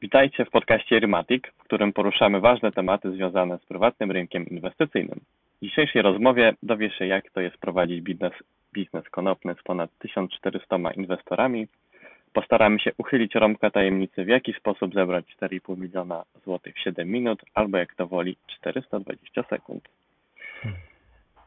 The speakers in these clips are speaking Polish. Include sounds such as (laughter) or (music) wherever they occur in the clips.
Witajcie w podcaście Rymatic, w którym poruszamy ważne tematy związane z prywatnym rynkiem inwestycyjnym. W dzisiejszej rozmowie dowie się, jak to jest prowadzić biznes, biznes konopny z ponad 1400 inwestorami. Postaramy się uchylić rąbka tajemnicy, w jaki sposób zebrać 4,5 miliona złotych w 7 minut, albo jak to woli 420 sekund.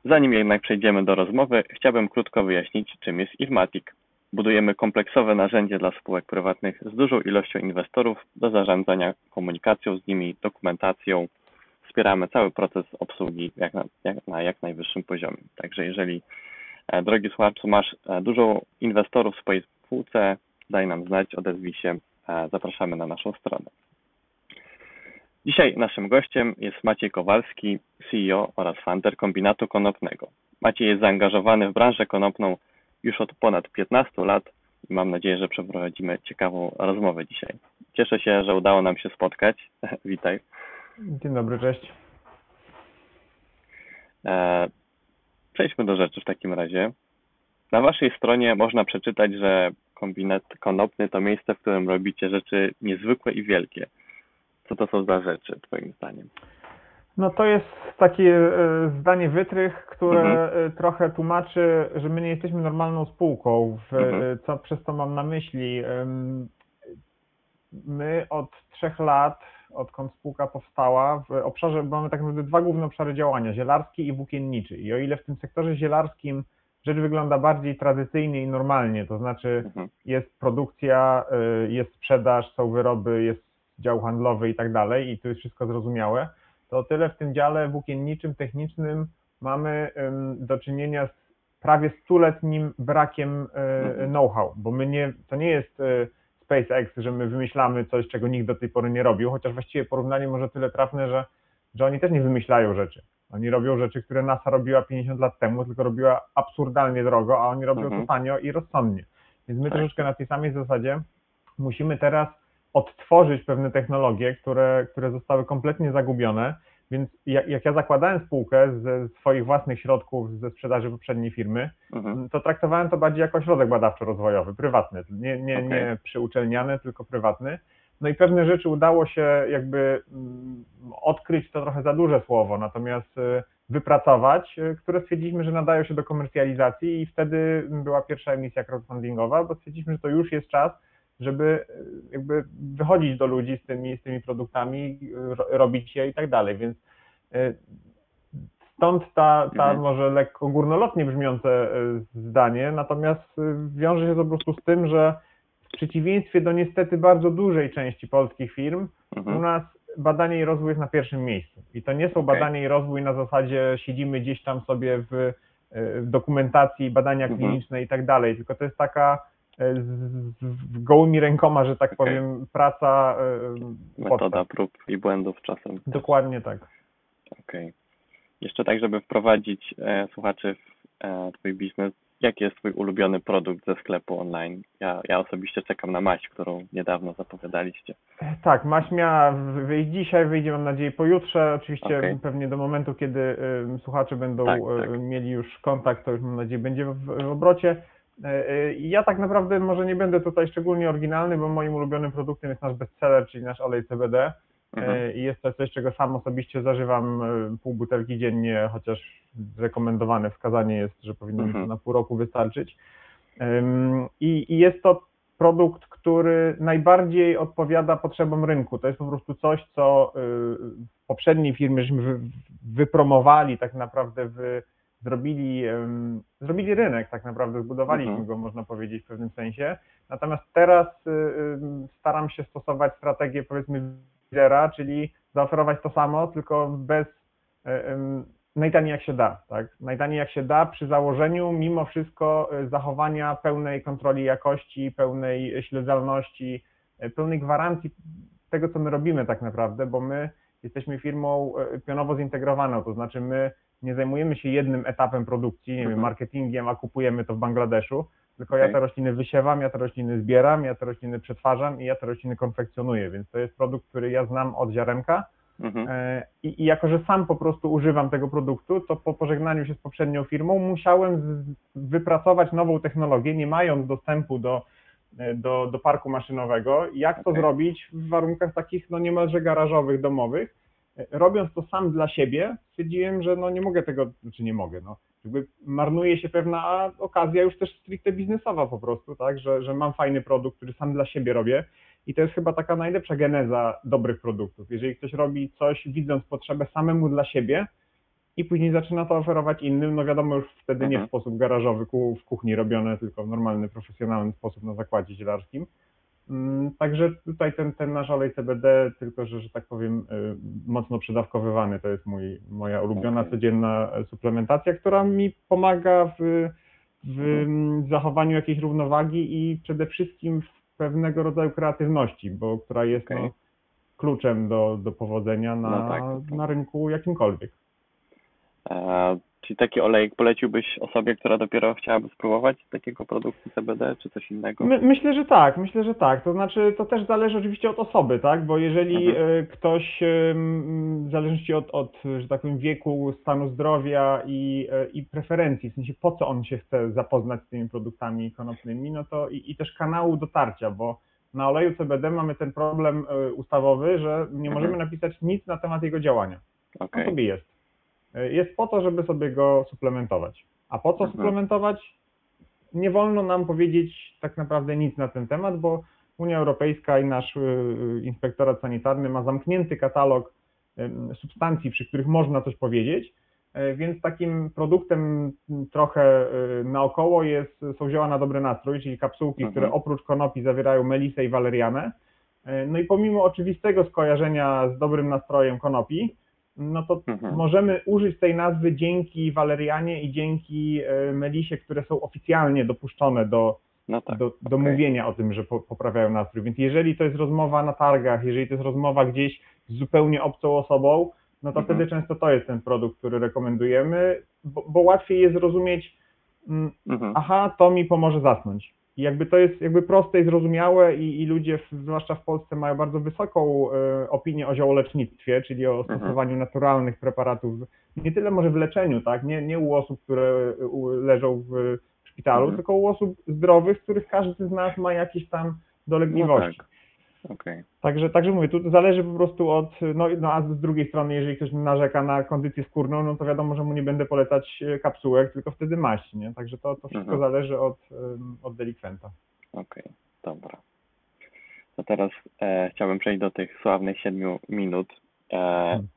Zanim jednak przejdziemy do rozmowy, chciałbym krótko wyjaśnić, czym jest Irmatic. Budujemy kompleksowe narzędzie dla spółek prywatnych z dużą ilością inwestorów do zarządzania komunikacją z nimi, dokumentacją. Wspieramy cały proces obsługi jak na, jak, na jak najwyższym poziomie. Także jeżeli, e, drogi słuchaczu, masz e, dużo inwestorów w swojej spółce, daj nam znać, odezwij się, e, zapraszamy na naszą stronę. Dzisiaj naszym gościem jest Maciej Kowalski, CEO oraz founder kombinatu konopnego. Maciej jest zaangażowany w branżę konopną już od ponad 15 lat i mam nadzieję, że przeprowadzimy ciekawą rozmowę dzisiaj. Cieszę się, że udało nam się spotkać. (laughs) Witaj. Dzień dobry, cześć. E, przejdźmy do rzeczy w takim razie. Na waszej stronie można przeczytać, że kombinat konopny to miejsce, w którym robicie rzeczy niezwykłe i wielkie. Co to są za rzeczy, Twoim zdaniem? No to jest takie e, zdanie wytrych, które Mhm. e, trochę tłumaczy, że my nie jesteśmy normalną spółką. W, Mhm. e, Co przez to mam na myśli? My od trzech lat, odkąd spółka powstała, w obszarze mamy tak naprawdę dwa główne obszary działania, zielarski i włókienniczy. I o ile w tym sektorze zielarskim rzecz wygląda bardziej tradycyjnie i normalnie, to znaczy Mhm. jest produkcja, jest sprzedaż, są wyroby, jest dział handlowy i tak dalej, i to jest wszystko zrozumiałe, to tyle w tym dziale włókienniczym, technicznym mamy do czynienia z prawie stuletnim brakiem y, Mhm. know-how, bo my nie, to nie jest y, SpaceX, że my wymyślamy coś, czego nikt do tej pory nie robił, chociaż właściwie porównanie może tyle trafne, że, że oni też nie wymyślają rzeczy. Oni robią rzeczy, które NASA robiła 50 lat temu, tylko robiła absurdalnie drogo, a oni robią Mhm. to tanio i rozsądnie. Więc my Tak. troszeczkę na tej samej zasadzie musimy teraz odtworzyć pewne technologie, które, które zostały kompletnie zagubione. Więc jak, jak ja zakładałem spółkę ze swoich własnych środków ze sprzedaży poprzedniej firmy, Mhm. to traktowałem to bardziej jako ośrodek badawczo-rozwojowy, prywatny, nie, nie, Okej. nie przyuczelniany, tylko prywatny. No i pewne rzeczy udało się jakby mm, odkryć, to trochę za duże słowo, natomiast y, wypracować, y, które stwierdziliśmy, że nadają się do komercjalizacji i wtedy była pierwsza emisja crowdfundingowa, bo stwierdziliśmy, że to już jest czas, żeby y, jakby wychodzić do ludzi z tymi, z tymi produktami, ro- robić je i tak dalej, więc y, Stąd ta, ta Mhm. może lekko górnolotnie brzmiące zdanie, natomiast wiąże się to po prostu z tym, że w przeciwieństwie do niestety bardzo dużej części polskich firm, u Mhm. nas badanie i rozwój jest na pierwszym miejscu. I to nie są Okej. badanie i rozwój na zasadzie siedzimy gdzieś tam sobie w, w dokumentacji, badania Mhm. kliniczne i tak dalej, tylko to jest taka z, z gołymi rękoma, że tak powiem, praca y, Metoda podstaw. prób i błędów czasem. Dokładnie tak. Okej. Jeszcze tak, żeby wprowadzić e, słuchaczy w e, Twój biznes, jaki jest Twój ulubiony produkt ze sklepu online? Ja, ja osobiście czekam na maść, którą niedawno zapowiadaliście. Tak, maś miała wyjść dzisiaj, wyjdzie mam nadzieję pojutrze. Oczywiście Okej. pewnie do momentu, kiedy y, słuchacze będą Tak, y, tak. mieli już kontakt, to już mam nadzieję będzie w, w obrocie. Y, y, Ja tak naprawdę może nie będę tutaj szczególnie oryginalny, bo moim ulubionym produktem jest nasz bestseller, czyli nasz olej CBD. Mhm. Y, I jest to coś, czego sam osobiście zażywam y, pół butelki dziennie, chociaż rekomendowane wskazanie jest, że powinno mi to Mhm. na pół roku wystarczyć. I, I jest to produkt, który najbardziej odpowiada potrzebom rynku. To jest po prostu coś, co y, w poprzedniej firmie żeśmy wy, wypromowali, tak naprawdę wy, zrobili, zrobili rynek, tak naprawdę zbudowaliśmy Mhm. go, można powiedzieć w pewnym sensie. Natomiast teraz y, staram się stosować strategię powiedzmy lidera, czyli zaoferować to samo, tylko bez ym, najtaniej jak się da, tak? Najtaniej jak się da przy założeniu mimo wszystko y, zachowania pełnej kontroli jakości, pełnej śledzalności, y, pełnej gwarancji tego, co my robimy tak naprawdę, bo my jesteśmy firmą pionowo zintegrowaną, to znaczy my nie zajmujemy się jednym etapem produkcji, nie wiem, Mhm. marketingiem, a kupujemy to w Bangladeszu, tylko ja Okej. te rośliny wysiewam, ja te rośliny zbieram, ja te rośliny przetwarzam i ja te rośliny konfekcjonuję, więc to jest produkt, który ja znam od ziarenka, Mhm. E, I, I jako, że sam po prostu używam tego produktu, to po pożegnaniu się z poprzednią firmą musiałem z, wypracować nową technologię, nie mając dostępu do e, do, do parku maszynowego. Jak to Okej. zrobić w warunkach takich no niemalże garażowych, domowych? Robiąc to sam dla siebie, stwierdziłem, że no nie mogę tego, znaczy nie mogę, no jakby marnuje się pewna okazja już też stricte biznesowa po prostu, tak, że, że mam fajny produkt, który sam dla siebie robię i to jest chyba taka najlepsza geneza dobrych produktów. Jeżeli ktoś robi coś widząc potrzebę samemu dla siebie i później zaczyna to oferować innym, no wiadomo już wtedy nie Mhm. w sposób garażowy, w kuchni robione, tylko w normalny, profesjonalny sposób na zakładzie zielarskim. Mm, Także tutaj ten, ten nasz olej CBD, tylko że, że tak powiem, y, mocno przedawkowywany, to jest mój, moja ulubiona codzienna e, suplementacja, która mi pomaga w, w Mhm. mm, zachowaniu jakiejś równowagi i przede wszystkim w pewnego rodzaju kreatywności, bo która jest Okej. no, kluczem do, do powodzenia na, No tak, tak. na rynku jakimkolwiek. Czyli taki olejek poleciłbyś osobie, która dopiero chciałaby spróbować takiego produktu CBD, czy coś innego? My, myślę, że tak, myślę, że tak. To znaczy, to też zależy oczywiście od osoby, tak? Bo jeżeli Mhm. e, ktoś, w zależności od, od, że tak powiem, wieku, stanu zdrowia i, e, i preferencji, w sensie po co on się chce zapoznać z tymi produktami konopnymi, no to i, i też kanału dotarcia, bo na oleju CBD mamy ten problem e, ustawowy, że nie Mhm. możemy napisać nic na temat jego działania. Okej. On sobie jest. E, Jest po to, żeby sobie go suplementować. A po co Mhm. suplementować? Nie wolno nam powiedzieć tak naprawdę nic na ten temat, bo Unia Europejska i nasz y, inspektorat sanitarny ma zamknięty katalog substancji, przy których można coś powiedzieć, e, więc takim produktem trochę naokoło jest, są zioła na dobry nastrój, czyli kapsułki, Mhm. które oprócz konopi zawierają melisę i walerianę. E, No i pomimo oczywistego skojarzenia z dobrym nastrojem konopi, no to Mhm. możemy użyć tej nazwy dzięki walerianie i dzięki e, melisie, które są oficjalnie dopuszczone do, No tak. do, do okej. mówienia o tym, że po, poprawiają nastrój. Więc jeżeli to jest rozmowa na targach, jeżeli to jest rozmowa gdzieś z zupełnie obcą osobą, no to Mhm. wtedy często to jest ten produkt, który rekomendujemy, bo, bo łatwiej jest zrozumieć, mm, Mhm. aha, to mi pomoże zasnąć. I jakby to jest jakby proste i zrozumiałe i, i ludzie, w, zwłaszcza w Polsce, mają bardzo wysoką e, opinię o ziołolecznictwie, czyli o Mhm. stosowaniu naturalnych preparatów, nie tyle może w leczeniu, tak, nie, nie u osób, które e, leżą w szpitalu, Mhm. tylko u osób zdrowych, których każdy z nas ma jakieś tam No dolegliwości. tak. Okej. Także, także mówię, tu zależy po prostu od, no, no a z drugiej strony, jeżeli ktoś narzeka na kondycję skórną, no to wiadomo, że mu nie będę polecać e, kapsułek, tylko wtedy maść, nie? Także to, to wszystko Mhm. zależy od, od delikwenta. Okej, dobra. To teraz e, chciałbym przejść do tych sławnych siedmiu minut. E, Hmm.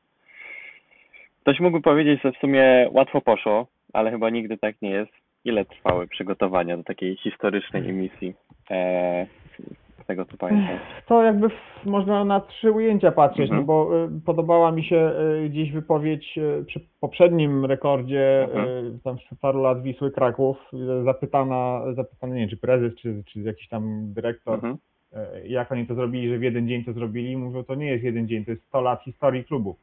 ktoś mógłby powiedzieć, że w sumie łatwo poszło, ale chyba nigdy tak nie jest. Ile trwały przygotowania do takiej historycznej emisji? E, z tego co pamiętam. To jakby w, można na trzy ujęcia patrzeć, Mhm. no bo y, podobała mi się y, gdzieś wypowiedź y, przy poprzednim rekordzie Mhm. y, tam sprzed paru lat Wisły Kraków, zapytana, zapytana nie wiem, czy prezes, czy, czy jakiś tam dyrektor, Mhm. y, jak oni to zrobili, że w jeden dzień to zrobili, mówią, to nie jest jeden dzień, to jest 100 lat historii klubu.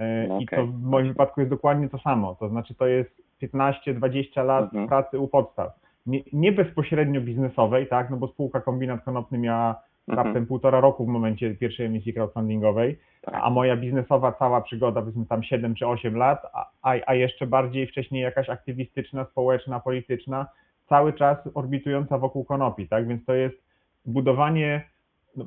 Y, No I okej. to w moim wypadku jest dokładnie to samo, to znaczy to jest 15-20 lat Mhm. pracy u podstaw. Nie, nie bezpośrednio biznesowej, tak, no bo spółka Kombinat Konopny miała Mhm. raptem półtora roku w momencie pierwszej emisji crowdfundingowej, Tak. a moja biznesowa cała przygoda, powiedzmy tam 7 czy 8 lat, a, a, a jeszcze bardziej wcześniej jakaś aktywistyczna, społeczna, polityczna, cały czas orbitująca wokół konopi, tak? Więc to jest budowanie, no,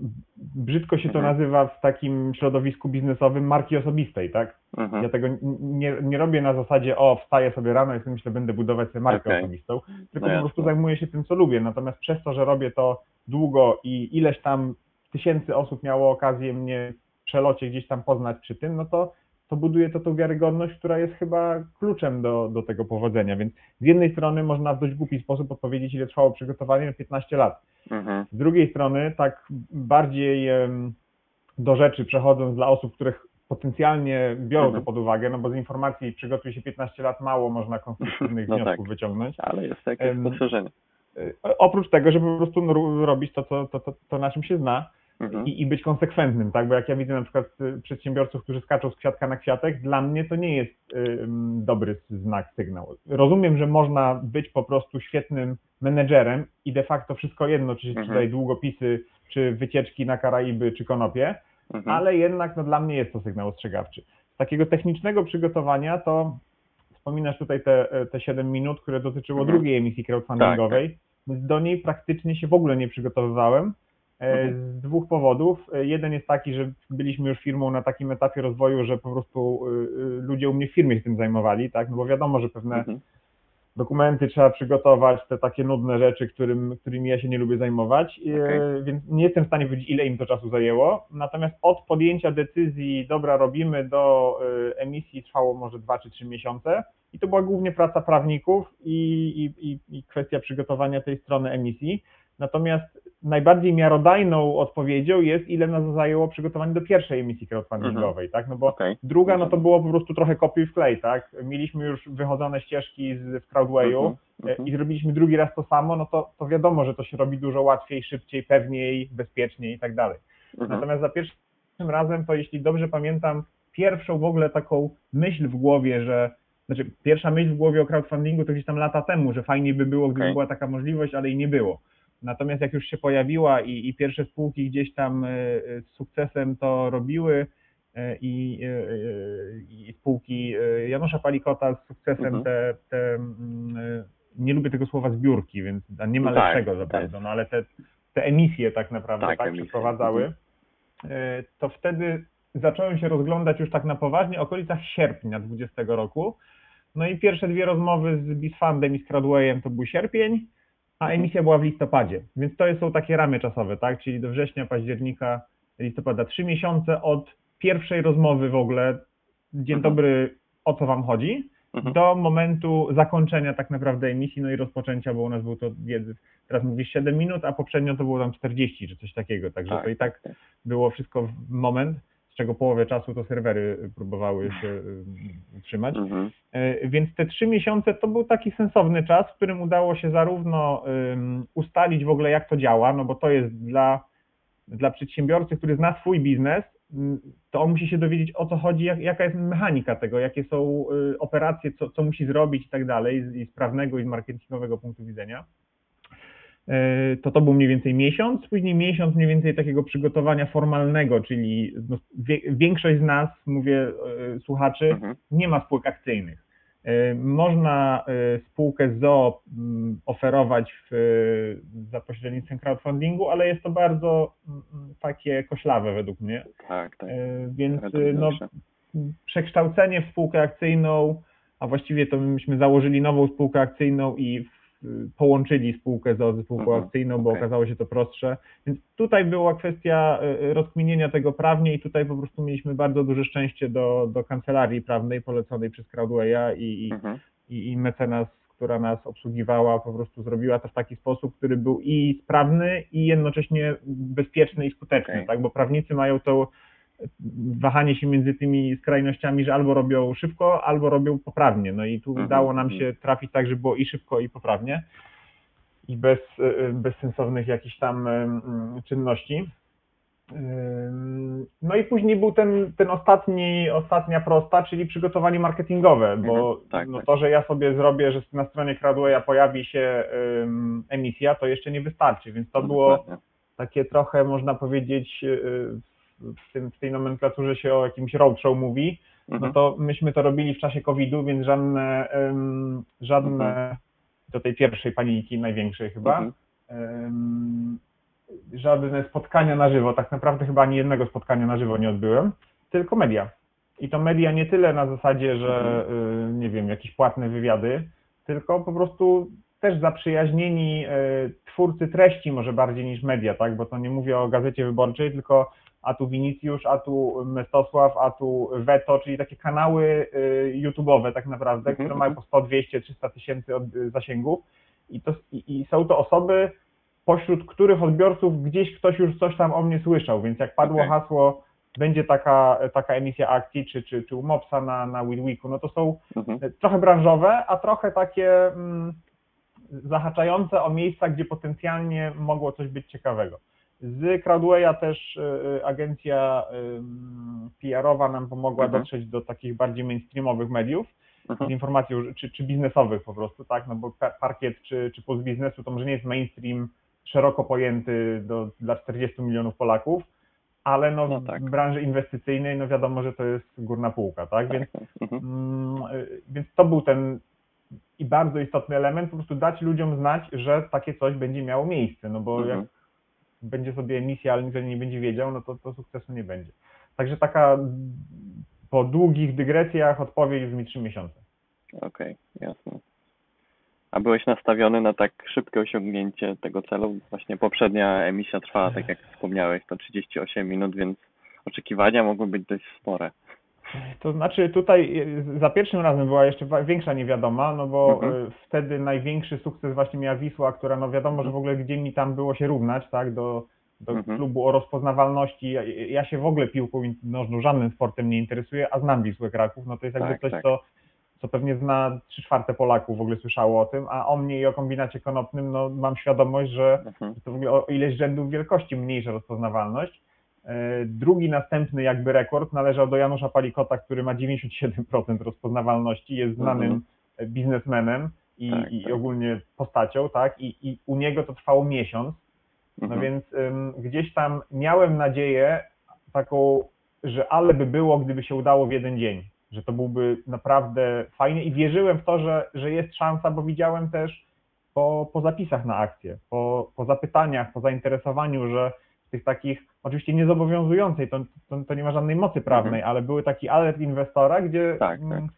brzydko się to Mhm. nazywa w takim środowisku biznesowym, marki osobistej, tak? Mhm. Ja tego nie, nie robię na zasadzie, o, wstaję sobie rano i sobie myślę, będę budować sobie markę Okej. osobistą, tylko No po prostu zajmuję się tym, co lubię. Natomiast przez to, że robię to długo i ileś tam tysięcy osób miało okazję mnie w przelocie gdzieś tam poznać przy tym, no to, to buduje to tą wiarygodność, która jest chyba kluczem do, do tego powodzenia. Więc z jednej strony można w dość głupi sposób odpowiedzieć, ile trwało przygotowanie, no 15 lat. Mhm. Z drugiej strony, tak bardziej do rzeczy przechodząc dla osób, których potencjalnie biorą Mhm. to pod uwagę, no bo z informacji przygotuj się 15 lat mało można konstruktywnych (laughs) No wniosków tak. wyciągnąć. Ale jest jakieś Em, spostrzeżenie. Y, Oprócz tego, żeby po prostu ro- robić to, co, to, to, to, na czym się zna Mhm. i, i być konsekwentnym, tak? Bo jak ja widzę na przykład y, przedsiębiorców, którzy skaczą z kwiatka na kwiatek, dla mnie to nie jest y, dobry znak, sygnał. Rozumiem, że można być po prostu świetnym menedżerem i de facto wszystko jedno, czy się Mhm. sprzedaje długopisy, czy wycieczki na Karaiby, czy konopie, Mhm. ale jednak no, dla mnie jest to sygnał ostrzegawczy. Z takiego technicznego przygotowania to wspominasz tutaj te, te 7 minut, które dotyczyło Mhm. drugiej emisji crowdfundingowej. Więc do niej praktycznie się w ogóle nie przygotowywałem. E, Mhm. Z dwóch powodów. E, Jeden jest taki, że byliśmy już firmą na takim etapie rozwoju, że po prostu y, y, ludzie u mnie w firmie się tym zajmowali, tak? No bo wiadomo, że pewne Mhm. dokumenty trzeba przygotować, te takie nudne rzeczy, którym, którymi ja się nie lubię zajmować, e, Okej. więc nie jestem w stanie powiedzieć, ile im to czasu zajęło. Natomiast od podjęcia decyzji, dobra, robimy, do e, emisji trwało może 2 czy 3 miesiące i to była głównie praca prawników i, i, i, i kwestia przygotowania tej strony emisji. Natomiast najbardziej miarodajną odpowiedzią jest, ile nas zajęło przygotowanie do pierwszej emisji crowdfundingowej, tak? No bo Okej. Druga, no to było po prostu trochę kopiuj wklej, tak? Mieliśmy już wychodzone ścieżki z, w Crowdwayu Mhm. e, Mhm. i zrobiliśmy drugi raz to samo, no to, to wiadomo, że to się robi dużo łatwiej, szybciej, pewniej, bezpieczniej i tak dalej. Mhm. Natomiast za pierwszym razem, to jeśli dobrze pamiętam, pierwszą w ogóle taką myśl w głowie, że znaczy pierwsza myśl w głowie o crowdfundingu to gdzieś tam lata temu, że fajnie by było, gdyby Okej. była taka możliwość, ale i nie było. Natomiast jak już się pojawiła i, i pierwsze spółki gdzieś tam e, e, z sukcesem to robiły e, i, i spółki Janusza Palikota z sukcesem Mhm. te, te mm, nie lubię tego słowa zbiórki, więc nie ma No tak, lepszego za to bardzo, no ale te, te emisje tak naprawdę Tak, tak, przeprowadzały, e, to wtedy zacząłem się rozglądać już tak na poważnie w okolicach sierpnia 20 roku. No i pierwsze dwie rozmowy z Bisfundem i z Crowdwayem to był sierpień, a emisja była w listopadzie. Więc to są takie ramy czasowe, tak? Czyli do września, października, listopada. Trzy miesiące od pierwszej rozmowy w ogóle, dzień Mhm. dobry, o co wam chodzi, Mhm. do momentu zakończenia tak naprawdę emisji, no i rozpoczęcia, bo u nas był to, wiedzy- teraz mówisz 7 minut, a poprzednio to było tam 40 czy coś takiego, także Tak, to i tak tak. było wszystko w moment, z czego połowę czasu to serwery próbowały się y, utrzymać. Mhm. E, Więc te trzy miesiące to był taki sensowny czas, w którym udało się zarówno ustalić w ogóle, jak to działa, no bo to jest dla, dla przedsiębiorcy, który zna swój biznes, to on musi się dowiedzieć o co chodzi, jak, jaka jest mechanika tego, jakie są y, operacje, co, co musi zrobić i tak dalej, i z prawnego i z marketingowego punktu widzenia. E, To to był mniej więcej miesiąc, później miesiąc mniej więcej takiego przygotowania formalnego, czyli no, większość z nas, mówię e, słuchaczy, Mhm. nie ma spółek akcyjnych. E, Można spółkę ZO oferować w, za pośrednictwem crowdfundingu, ale jest to bardzo takie koślawe według mnie. Tak, tak. Więc no, trudniejsze. przekształcenie w spółkę akcyjną, a właściwie to myśmy założyli nową spółkę akcyjną i w, połączyli spółkę z spółką akcyjną, bo okej. okazało się to prostsze. Więc tutaj była kwestia e, rozkminienia tego prawnie i tutaj po prostu mieliśmy bardzo duże szczęście do, do kancelarii prawnej poleconej przez Crowdwaya i, i, Mhm. i, i mecenas, która nas obsługiwała, po prostu zrobiła to w taki sposób, który był i sprawny, i jednocześnie bezpieczny i skuteczny, Okej. tak? Bo prawnicy mają to wahanie się między tymi skrajnościami, że albo robią szybko, albo robią poprawnie. No i tu Mhm, udało nam się trafić tak, żeby było i szybko, i poprawnie. I bez, y, bez sensownych jakichś tam ym, czynności. Ym, No i później był ten, ten ostatni, ostatnia prosta, czyli przygotowanie marketingowe, bo Mhm, tak, no tak. to, że ja sobie zrobię, że na stronie Crowdwaya pojawi się ym, emisja, to jeszcze nie wystarczy, więc to No, było takie trochę, można powiedzieć, w, tym, w tej nomenklaturze się o jakimś roadshow mówi, no Mhm. to myśmy to robili w czasie COVID-u, więc żadne, ym, żadne do tej pierwszej paniki, największej chyba, Mhm. ym, żadne spotkania na żywo, tak naprawdę chyba ani jednego spotkania na żywo nie odbyłem, tylko media. I to media nie tyle na zasadzie, że y, nie wiem, jakieś płatne wywiady, tylko po prostu też zaprzyjaźnieni y, twórcy treści może bardziej niż media, tak? Bo to nie mówię o gazecie wyborczej, tylko a tu Winicjusz, a tu Mestosław, a tu Veto, czyli takie kanały y, YouTube'owe tak naprawdę, Mhm, które mhm. mają po 100, 200, 300 tysięcy y, zasięgów i, to, i, i są to osoby, pośród których odbiorców gdzieś ktoś już coś tam o mnie słyszał, więc jak padło Okej. hasło, będzie taka, taka emisja akcji, czy, czy, czy u Mopsa na, na Weeku, no to są Mhm. trochę branżowe, a trochę takie mm, zahaczające o miejsca, gdzie potencjalnie mogło coś być ciekawego. Z Crowdwaya też y, y, agencja PR-owa nam pomogła Mhm. dotrzeć do takich bardziej mainstreamowych mediów z Mhm. informacją, czy, czy biznesowych po prostu, tak, no bo pa- parkiet czy, czy puls biznesu to może nie jest mainstream szeroko pojęty do, dla 40 milionów Polaków, ale no, No tak. w branży inwestycyjnej no wiadomo, że to jest górna półka, tak, więc Tak. (laughs) Mhm. Mm, y, Więc to był ten i bardzo istotny element, po prostu dać ludziom znać, że takie coś będzie miało miejsce, no bo Mhm. jak będzie sobie emisja, ale niej nie będzie wiedział, no to, to sukcesu nie będzie. Także taka po długich dygresjach odpowiedź brzmi 3 miesiące. Okej, jasne. A byłeś nastawiony na tak szybkie osiągnięcie tego celu? Właśnie poprzednia emisja trwała, tak jak wspomniałeś, to 38 minut, więc oczekiwania mogły być dość spore. To znaczy tutaj y, za pierwszym razem była jeszcze większa niewiadoma, no bo Mhm. y, wtedy największy sukces właśnie miała Wisła, która no wiadomo, że w ogóle gdzie mi tam było się równać, tak, do, do Mhm. klubu o rozpoznawalności. Ja, ja się w ogóle piłką nożną, żadnym sportem nie interesuję, a znam Wisłę Kraków, no to jest jakby Tak, coś, tak. co, co pewnie zna trzy czwarte Polaków w ogóle słyszało o tym, a o mnie i o kombinacie konopnym, no mam świadomość, że Mhm. to w ogóle o ileś rzędów wielkości mniejsza rozpoznawalność. E, Drugi następny jakby rekord należał do Janusza Palikota, który ma 97% rozpoznawalności, jest znanym Mhm. biznesmenem i, Tak, i tak. ogólnie postacią, tak? I, I u niego to trwało miesiąc. No Mhm. więc ym, gdzieś tam miałem nadzieję taką, że ale by było, gdyby się udało w jeden dzień, że to byłby naprawdę fajny i wierzyłem w to, że, że jest szansa, bo widziałem też po, po zapisach na akcję, po, po zapytaniach, po zainteresowaniu, że tych takich, oczywiście niezobowiązującej, to, to, to nie ma żadnej mocy prawnej, ale były taki alert inwestora, gdzie Tak, tak. mm,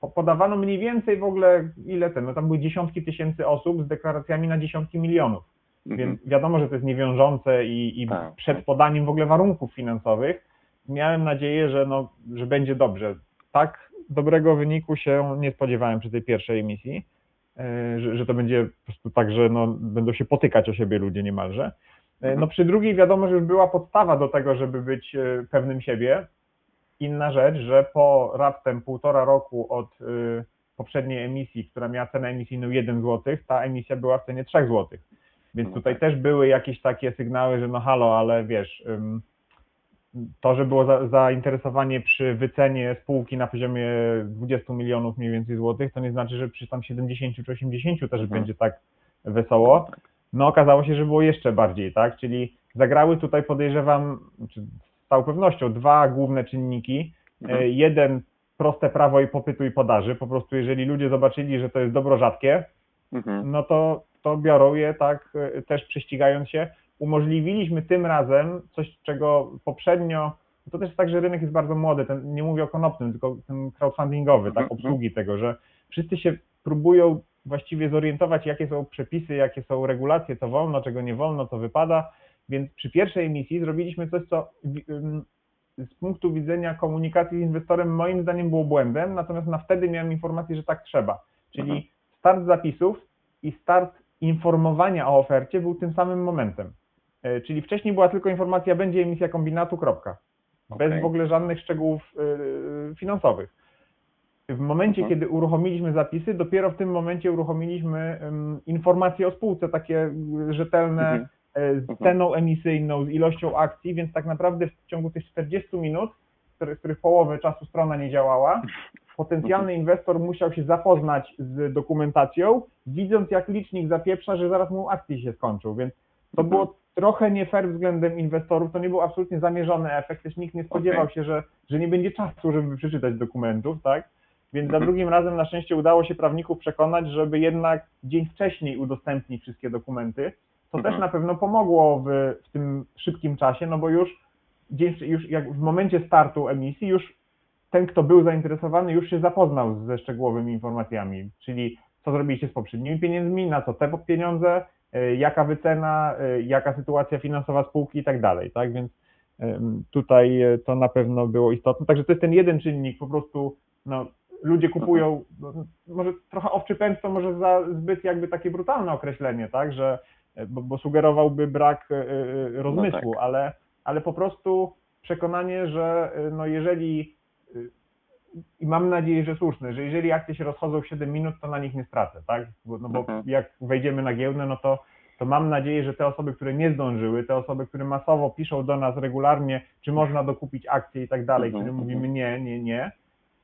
po- podawano mniej więcej w ogóle, ile ten, no tam były dziesiątki tysięcy osób z deklaracjami na dziesiątki milionów. Mhm. Więc wiadomo, że to jest niewiążące i, i Tak, przed tak. podaniem w ogóle warunków finansowych miałem nadzieję, że, no, że będzie dobrze. Tak dobrego wyniku się nie spodziewałem przy tej pierwszej emisji, e, że, że to będzie po prostu tak, że no, będą się potykać o siebie ludzie niemalże. E, No przy drugiej wiadomo, że już była podstawa do tego, żeby być e, pewnym siebie. Inna rzecz, że po raptem półtora roku od e, poprzedniej emisji, która miała cenę emisyjną 1 zł, ta emisja była w cenie 3 zł. Więc No tutaj tak. też były jakieś takie sygnały, że no halo, ale wiesz, to, że było za, zainteresowanie przy wycenie spółki na poziomie 20 milionów mniej więcej złotych, to nie znaczy, że przy tam 70 czy 80 też Mhm. będzie tak wesoło. No okazało się, że było jeszcze bardziej, tak? Czyli zagrały tutaj podejrzewam, z całą pewnością dwa główne czynniki. Mhm. E, Jeden proste prawo i popytu i podaży. Po prostu jeżeli ludzie zobaczyli, że to jest dobro rzadkie, Mhm. no to, to biorą je tak e, też prześcigając się. Umożliwiliśmy tym razem coś, czego poprzednio, to też jest tak, że rynek jest bardzo młody, ten, nie mówię o konopnym, tylko ten crowdfundingowy, Mhm, tak, obsługi tego, że wszyscy się próbują właściwie zorientować, jakie są przepisy, jakie są regulacje, co wolno, czego nie wolno, co wypada, więc przy pierwszej emisji zrobiliśmy coś, co z punktu widzenia komunikacji z inwestorem moim zdaniem było błędem, natomiast na wtedy miałem informację, że tak trzeba. Czyli Mhm. start zapisów i start informowania o ofercie był tym samym momentem. E, Czyli wcześniej była tylko informacja, będzie emisja kombinatu, kropka. Bez w ogóle żadnych szczegółów e, finansowych. W momencie, Mhm. kiedy uruchomiliśmy zapisy, dopiero w tym momencie uruchomiliśmy informacje o spółce, takie e, rzetelne, Mhm. e, z Mhm. ceną emisyjną, z ilością akcji, więc tak naprawdę w ciągu tych 40 minut, z których, połowę czasu strona nie działała, potencjalny inwestor musiał się zapoznać z dokumentacją, widząc jak licznik zapieprza, że zaraz mu akcje się skończą, więc to Mhm. było trochę nie fair względem inwestorów, to nie był absolutnie zamierzony efekt, też nikt nie spodziewał Okej. się, że, że nie będzie czasu, żeby przeczytać dokumentów, tak? Więc za Mhm. drugim razem na szczęście udało się prawników przekonać, żeby jednak dzień wcześniej udostępnić wszystkie dokumenty, co Mhm. też na pewno pomogło w, w tym szybkim czasie, no bo już, dzień, już jak w momencie startu emisji już ten, kto był zainteresowany, już się zapoznał ze szczegółowymi informacjami, czyli co zrobiliście z poprzednimi pieniędzmi, na co te pieniądze, y, jaka wycena, y, jaka sytuacja finansowa spółki i tak dalej, tak, więc tutaj y, to na pewno było istotne, także to jest ten jeden czynnik, po prostu no, ludzie kupują, no, może trochę owczy pęd to może za zbyt jakby takie brutalne określenie, tak, że, y, bo, bo sugerowałby brak y, y, rozmysłu, tak. ale, ale po prostu przekonanie, że no jeżeli i mam nadzieję, że słuszne, że jeżeli akcje się rozchodzą w 7 minut, to na nich nie stracę, tak? Bo, no bo Mhm. jak wejdziemy na giełdę, no to, to mam nadzieję, że te osoby, które nie zdążyły, te osoby, które masowo piszą do nas regularnie, czy można dokupić akcje i tak dalej, Mhm, którym mhm. mówimy nie, nie, nie,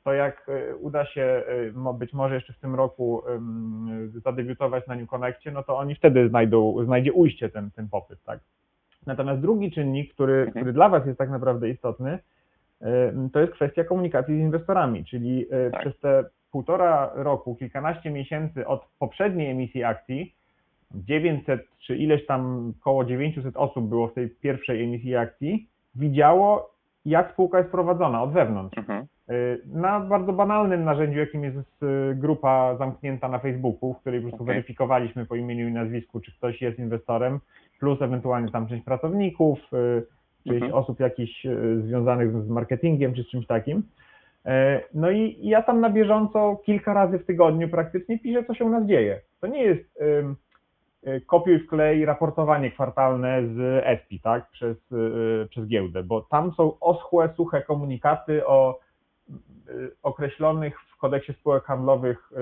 to jak y, uda się mo- być może jeszcze w tym roku zadebiutować na New Connectie, no to oni wtedy znajdą, znajdzie ujście ten, ten popyt, tak? Natomiast drugi czynnik, który, który dla Was jest tak naprawdę istotny, to jest kwestia komunikacji z inwestorami, czyli y, Tak. przez te półtora roku, kilkanaście miesięcy od poprzedniej emisji akcji, 900 czy ileś tam, około 900 osób było w tej pierwszej emisji akcji, widziało, jak spółka jest prowadzona od wewnątrz. Mhm. Y, Na bardzo banalnym narzędziu, jakim jest y, grupa zamknięta na Facebooku, w której po prostu Okej. weryfikowaliśmy po imieniu i nazwisku, czy ktoś jest inwestorem, plus ewentualnie tam część pracowników, y, część Mhm. osób jakichś związanych z marketingiem czy z czymś takim. No i ja tam na bieżąco kilka razy w tygodniu praktycznie piszę, co się u nas dzieje. To nie jest kopiuj wklej raportowanie kwartalne z ESPI, tak, przez, y, przez giełdę, bo tam są oschłe, suche komunikaty o y, określonych w kodeksie spółek handlowych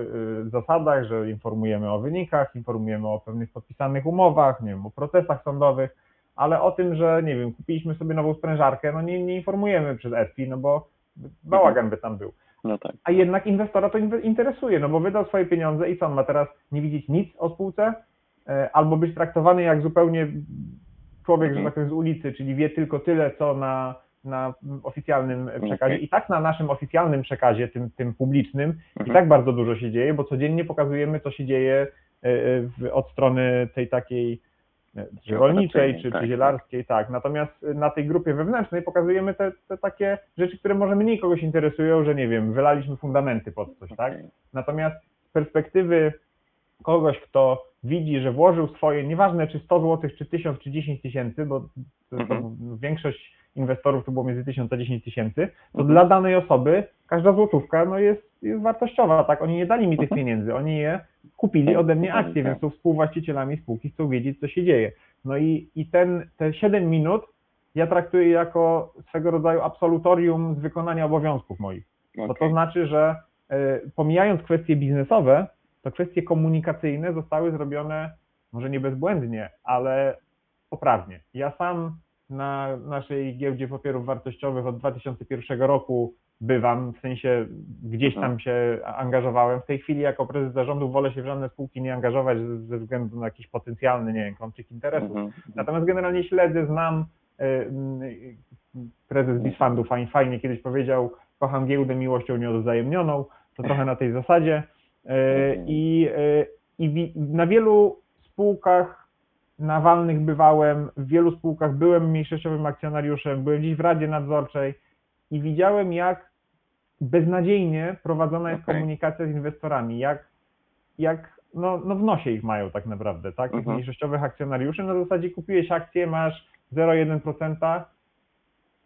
zasadach, że informujemy o wynikach, informujemy o pewnych podpisanych umowach, nie wiem, o procesach sądowych, ale o tym, że nie wiem, kupiliśmy sobie nową sprężarkę, no nie, nie informujemy przez ESPI, no bo bałagan by tam był. No tak. A jednak inwestora to interesuje, no bo wydał swoje pieniądze i co, on ma teraz nie widzieć nic o spółce? E, Albo być traktowany jak zupełnie człowiek, że Mhm. tak powiem, z ulicy, czyli wie tylko tyle, co na, na oficjalnym przekazie. Okej. I tak na naszym oficjalnym przekazie, tym, tym publicznym, i Mhm. tak bardzo dużo się dzieje, bo codziennie pokazujemy, co się dzieje e, w, od strony tej takiej e, czy rolniczej, czy, tak, czy zielarskiej, tak. Natomiast na tej grupie wewnętrznej pokazujemy te, te takie rzeczy, które może mniej kogoś interesują, że nie wiem, wylaliśmy fundamenty pod coś, tak? Okej. Natomiast z perspektywy kogoś, kto widzi, że włożył swoje, nieważne czy 100 zł, czy 1000, czy 10 tysięcy, bo to, to Mhm. większość inwestorów to było między 1000 a 10 tysięcy, to Mhm. dla danej osoby każda złotówka no jest, jest wartościowa, tak? Oni nie dali mi tych Mhm. pieniędzy, oni je kupili ode mnie akcje, więc są współwłaścicielami spółki, chcą wiedzieć, co się dzieje. No i, i ten, te 7 minut ja traktuję jako swego rodzaju absolutorium z wykonania obowiązków moich. Bo to Okej. znaczy, że e, pomijając kwestie biznesowe, to kwestie komunikacyjne zostały zrobione może nie bezbłędnie, ale poprawnie. Ja sam na naszej giełdzie papierów wartościowych od 2001 roku bywam, w sensie gdzieś tam Mhm. się angażowałem. W tej chwili jako prezes zarządu wolę się w żadne spółki nie angażować ze względu na jakiś potencjalny, nie wiem, konflikt interesów. Mhm. Mhm. Natomiast generalnie śledzę, znam. Prezes Bisfundu fajnie, fajnie kiedyś powiedział, kocham giełdę miłością nieodwzajemnioną, to trochę na tej zasadzie. Y, Mhm. I, y, i na wielu spółkach nawalnych bywałem, w wielu spółkach byłem mniejszościowym akcjonariuszem, byłem gdzieś w Radzie Nadzorczej i widziałem, jak beznadziejnie prowadzona jest Okej. komunikacja z inwestorami, jak, jak no, no w nosie ich mają tak naprawdę, tak? Tych Mhm. mniejszościowych akcjonariuszy. Na zasadzie kupiłeś akcję, masz 0,1%,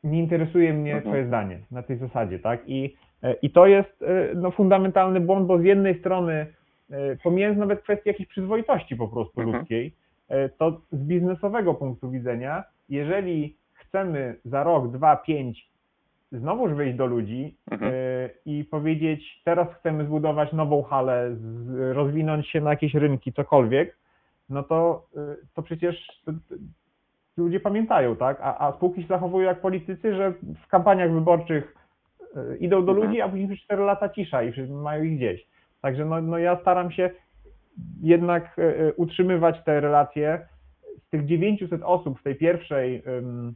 nie interesuje mnie Mhm. twoje zdanie na tej zasadzie, tak? I, e, i to jest e, no, fundamentalny błąd, bo z jednej strony, e, pomijając nawet kwestię jakiejś przyzwoitości po prostu Mhm. ludzkiej, e, to z biznesowego punktu widzenia, jeżeli chcemy za rok, dwa, pięć znowuż wyjść do ludzi Mhm. e, i powiedzieć, teraz chcemy zbudować nową halę, rozwinąć się na jakieś rynki, cokolwiek, no to, e, to przecież ludzie pamiętają, tak? A, a spółki się zachowują jak politycy, że w kampaniach wyborczych e, idą do Mhm. ludzi, a później przez 4 lata cisza i mają ich gdzieś. Także no, no ja staram się jednak e, e, utrzymywać te relacje. Z tych 900 osób w tej pierwszej em,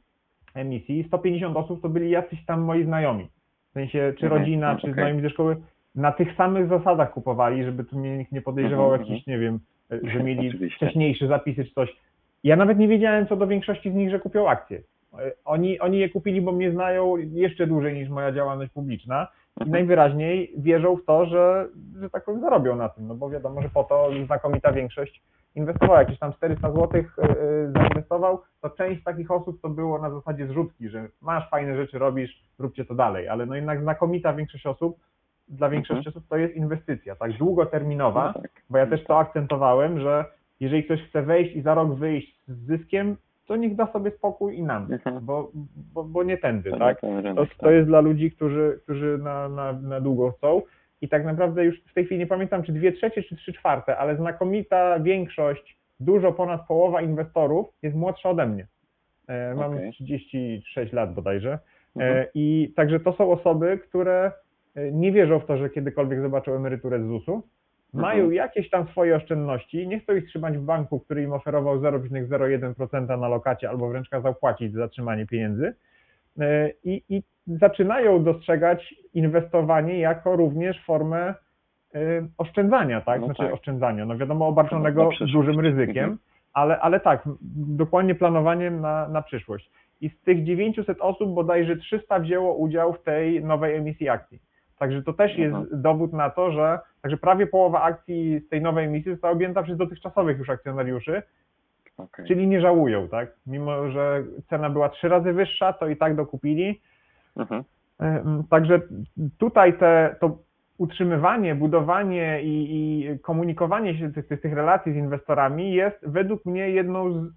emisji, 150 osób to byli jacyś tam moi znajomi. W sensie, czy Mhm, rodzina, mhm, czy znajomi ze szkoły, na tych samych zasadach kupowali, żeby tu mnie nikt nie podejrzewał Mhm, jakiś, nie wiem, e, że mieli (laughs) wcześniejsze zapisy czy coś. Ja nawet nie wiedziałem co do większości z nich, że kupią akcje. E, Oni, oni je kupili, bo mnie znają jeszcze dłużej niż moja działalność publiczna i Mhm. najwyraźniej wierzą w to, że, że tak powiem zarobią na tym, no bo wiadomo, że po to znakomita większość inwestowała. Jakieś tam 400 zł e, zainwestował, to część takich osób to było na zasadzie zrzutki, że masz fajne rzeczy, robisz, róbcie to dalej, ale no jednak znakomita większość osób, dla większości osób to jest inwestycja, tak długoterminowa, No tak. bo ja też to akcentowałem, że jeżeli ktoś chce wejść i za rok wyjść z zyskiem, to niech da sobie spokój i nam, Mhm. bo, bo, bo nie tędy, To tak? To, to jest dla ludzi, którzy, którzy na, na, na długo chcą. I tak naprawdę już w tej chwili nie pamiętam, czy dwie trzecie, czy trzy czwarte, ale znakomita większość, dużo ponad połowa inwestorów jest młodsza ode mnie. E, Mam Okej. 36 lat bodajże. Mhm. E, I także to są osoby, które e, nie wierzą w to, że kiedykolwiek zobaczą emeryturę z ZUS-u. Mają Mhm. jakieś tam swoje oszczędności, nie chcą ich trzymać w banku, który im oferował 0,01% na lokacie albo wręcz kazał płacić za zatrzymanie pieniędzy. E, I, I zaczynają dostrzegać inwestowanie jako również formę y, oszczędzania, tak? No znaczy tak. oszczędzania, no wiadomo, obarczonego przyszłość. dużym ryzykiem, Mhm. ale, ale tak, dokładnie planowaniem na, na przyszłość. I z tych 900 osób bodajże 300 wzięło udział w tej nowej emisji akcji. Także to też jest Mhm. dowód na to, że także prawie połowa akcji z tej nowej emisji została objęta przez dotychczasowych już akcjonariuszy, Okej. czyli nie żałują, tak? Mimo, że cena była trzy razy wyższa, to i tak dokupili. Mhm. Także tutaj te, to utrzymywanie, budowanie i, i komunikowanie się tych, tych, tych relacji z inwestorami jest według mnie jedną z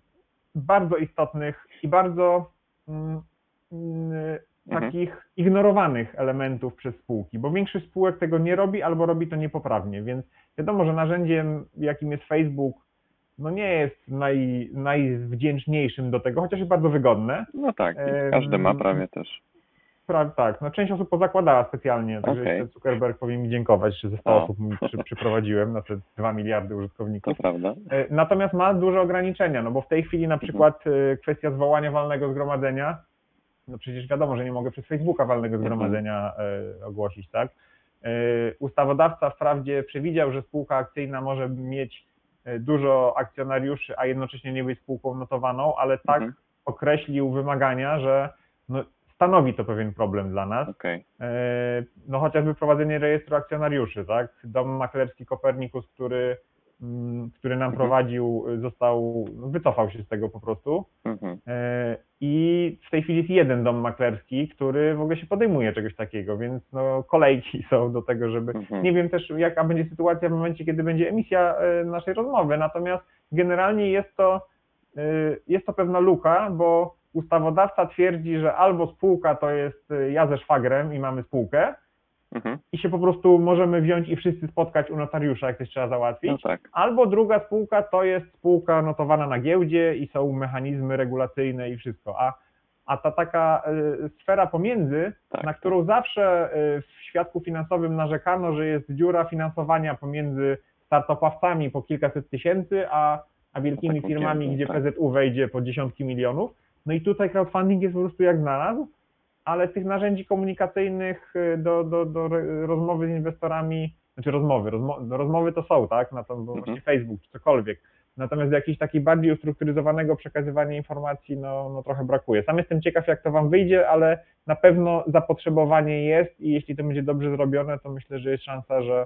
bardzo istotnych i bardzo mm, Mhm. takich ignorowanych elementów przez spółki, bo większość spółek tego nie robi albo robi to niepoprawnie, więc wiadomo, że narzędziem, jakim jest Facebook, no nie jest naj, najwdzięczniejszym do tego, chociaż jest bardzo wygodne, No tak, każdy ma prawie też. Pra, tak, no część osób pozakładała specjalnie, także jeszcze Zuckerberg powinien mi dziękować, że ze 100 O. osób mi przy, przyprowadziłem na te 2 miliardy To użytkowników. prawda. E, Natomiast ma duże ograniczenia, no bo w tej chwili na przykład e, kwestia zwołania walnego zgromadzenia, no przecież wiadomo, że nie mogę przez Facebooka walnego zgromadzenia e, ogłosić, tak? E, Ustawodawca wprawdzie przewidział, że spółka akcyjna może mieć e, dużo akcjonariuszy, a jednocześnie nie być spółką notowaną, ale tak Mhm. określił wymagania, że no, stanowi to pewien problem dla nas. E, no chociażby prowadzenie rejestru akcjonariuszy, tak? Dom maklerski Kopernikus, który, mm, który nam Mhm. prowadził, został, wycofał się z tego po prostu. Mhm. I w tej chwili jest jeden dom maklerski, który w ogóle się podejmuje czegoś takiego, więc no, kolejki są do tego, żeby. Mhm. Nie wiem też, jaka będzie sytuacja w momencie, kiedy będzie emisja e, naszej rozmowy, natomiast generalnie jest to, e, jest to pewna luka, bo ustawodawca twierdzi, że albo spółka to jest e, ja ze szwagrem i mamy spółkę, Mhm. i się po prostu możemy wziąć i wszyscy spotkać u notariusza, jak coś trzeba załatwić. No tak. Albo druga spółka to jest spółka notowana na giełdzie i są mechanizmy regulacyjne i wszystko. A, a ta taka y, sfera pomiędzy, Tak, na tak. którą zawsze y, w świadku finansowym narzekano, że jest dziura finansowania pomiędzy startupowcami po kilkaset tysięcy, a, a wielkimi firmami, gdzie tak. PZU wejdzie po dziesiątki milionów. No i tutaj crowdfunding jest po prostu jak znalazł, ale tych narzędzi komunikacyjnych y, do, do, do rozmowy z inwestorami, znaczy rozmowy, rozmo, do rozmowy to są, tak, na to bo Mhm. właśnie Facebook czy cokolwiek. Natomiast jakiegoś takiej bardziej ustrukturyzowanego przekazywania informacji, no, no trochę brakuje. Sam jestem ciekaw, jak to Wam wyjdzie, ale na pewno zapotrzebowanie jest i jeśli to będzie dobrze zrobione, to myślę, że jest szansa, że,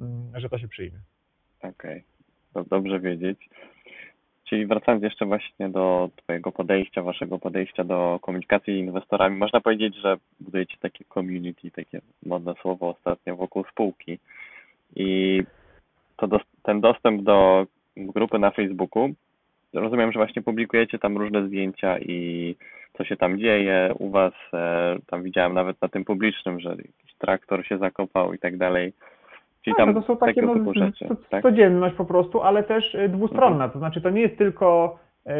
mm, że to się przyjmie. Okej, to dobrze wiedzieć. Czyli wracając jeszcze właśnie do Twojego podejścia, Waszego podejścia do komunikacji z inwestorami, można powiedzieć, że budujecie takie community, takie modne słowo ostatnio wokół spółki. I to dos- ten dostęp do grupy na Facebooku, rozumiem, że właśnie publikujecie tam różne zdjęcia i co się tam dzieje u Was. E, tam widziałem nawet na tym publicznym, że jakiś traktor się zakopał i tak dalej. Czyli Tak, tam to są takie no, rzeczy, tak? codzienność po prostu, ale też y, dwustronna. To znaczy to nie jest tylko y,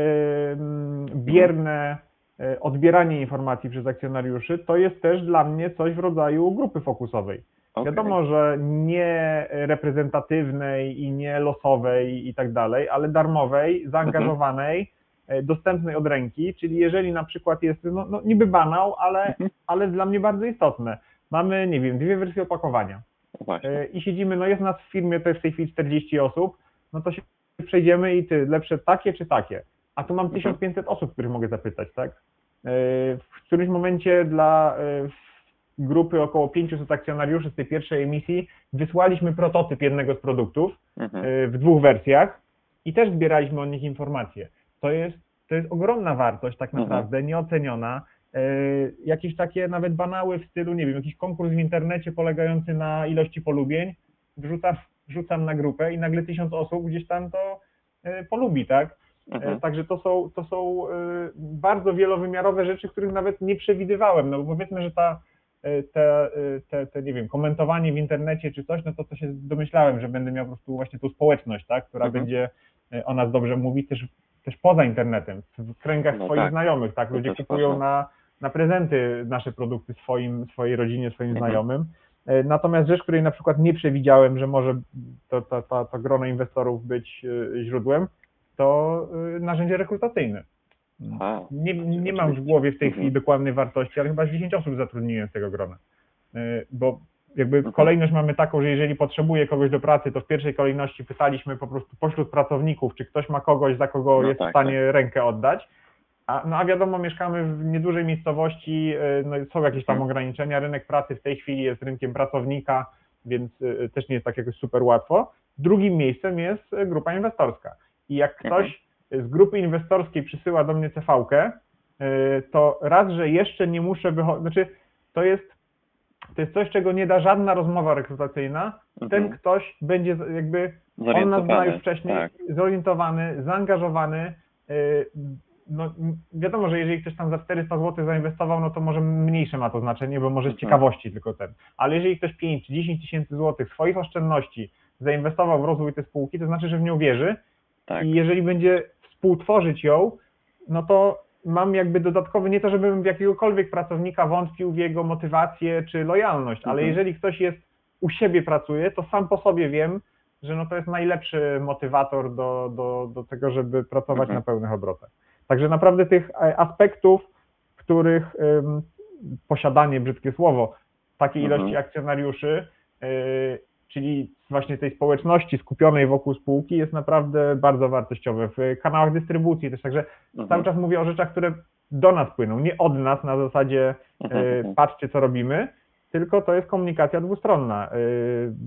mm, bierne y, odbieranie informacji przez akcjonariuszy, to jest też dla mnie coś w rodzaju grupy fokusowej. Okej. Wiadomo, że nie reprezentatywnej i nie losowej i tak dalej, ale darmowej, zaangażowanej, e, dostępnej od ręki, czyli jeżeli na przykład jest, no, no niby banał, ale, Mhm. ale dla mnie bardzo istotne. Mamy, nie wiem, dwie wersje opakowania Właśnie. e, i siedzimy, no jest nas w firmie, to jest w tej chwili 40 osób, no to się przejdziemy i ty, lepsze takie czy takie? A tu mam Mhm. 1500 osób, których mogę zapytać, tak? E, W którymś momencie dla e, grupy około 500 akcjonariuszy z tej pierwszej emisji wysłaliśmy prototyp jednego z produktów Mhm. w dwóch wersjach i też zbieraliśmy o nich informacje. To jest, to jest ogromna wartość tak Mhm. naprawdę, nieoceniona. E, Jakieś takie nawet banały w stylu, nie wiem, jakiś konkurs w internecie polegający na ilości polubień, wrzucam, wrzucam na grupę i nagle tysiąc osób gdzieś tam to e, polubi, tak? Mhm. E, Także to są, to są bardzo wielowymiarowe rzeczy, których nawet nie przewidywałem. No bo powiedzmy, że ta, te, te, te, nie wiem, komentowanie w internecie czy coś, no to to się domyślałem, że będę miał po prostu właśnie tą społeczność, tak, która Mhm. będzie o nas dobrze mówić też, też poza internetem, w kręgach No swoich tak. znajomych, tak, ludzie kupują na, na prezenty nasze produkty swoim, swojej rodzinie, swoim Mhm. znajomym. E, Natomiast rzecz, której na przykład nie przewidziałem, że może to, to, to, to grono inwestorów być e, źródłem, to y, narzędzie rekrutacyjne. A, Nie, nie mam w głowie w tej Mhm. chwili dokładnej wartości, ale chyba z 10 osób zatrudniłem z tego grona. Bo jakby Mhm. kolejność mamy taką, że jeżeli potrzebuje kogoś do pracy, to w pierwszej kolejności pytaliśmy po prostu pośród pracowników, czy ktoś ma kogoś, za kogo No jest tak, w stanie rękę oddać. A, no a wiadomo, mieszkamy w niedużej miejscowości, y, no są jakieś tam Mhm. ograniczenia. Rynek pracy w tej chwili jest rynkiem pracownika, więc y, też nie jest tak jakoś super łatwo. Drugim miejscem jest y, grupa inwestorska. I jak Mhm. ktoś z grupy inwestorskiej przysyła do mnie CV-kę, y, to raz, że jeszcze nie muszę wychodzić, znaczy to jest, to jest coś, czego nie da żadna rozmowa rekrutacyjna. Ten Mhm. ktoś będzie jakby on nas zna już wcześniej, Tak. zorientowany, zaangażowany. No, wiadomo, że jeżeli ktoś tam za 400 zł zainwestował, no to może mniejsze ma to znaczenie, bo może z Mhm. ciekawości tylko ten. Ale jeżeli ktoś 5 czy 10 tysięcy złotych swoich oszczędności zainwestował w rozwój tej spółki, to znaczy, że w nią wierzy tak. i jeżeli będzie współtworzyć ją, no to mam jakby dodatkowy, nie to żebym w jakiegokolwiek pracownika wątpił w jego motywację czy lojalność, ale Mhm. jeżeli ktoś jest u siebie pracuje, to sam po sobie wiem, że no to jest najlepszy motywator do, do, do tego, żeby pracować Mhm. na pełnych obrotach. Także naprawdę tych e, aspektów, w których posiadanie, brzydkie słowo, takiej Mhm. ilości akcjonariuszy, yy, czyli właśnie tej społeczności skupionej wokół spółki jest naprawdę bardzo wartościowe w kanałach dystrybucji też, także Mhm. cały czas mówię o rzeczach, które do nas płyną, nie od nas na zasadzie Mhm, e, mhm. patrzcie co robimy, tylko to jest komunikacja dwustronna. E,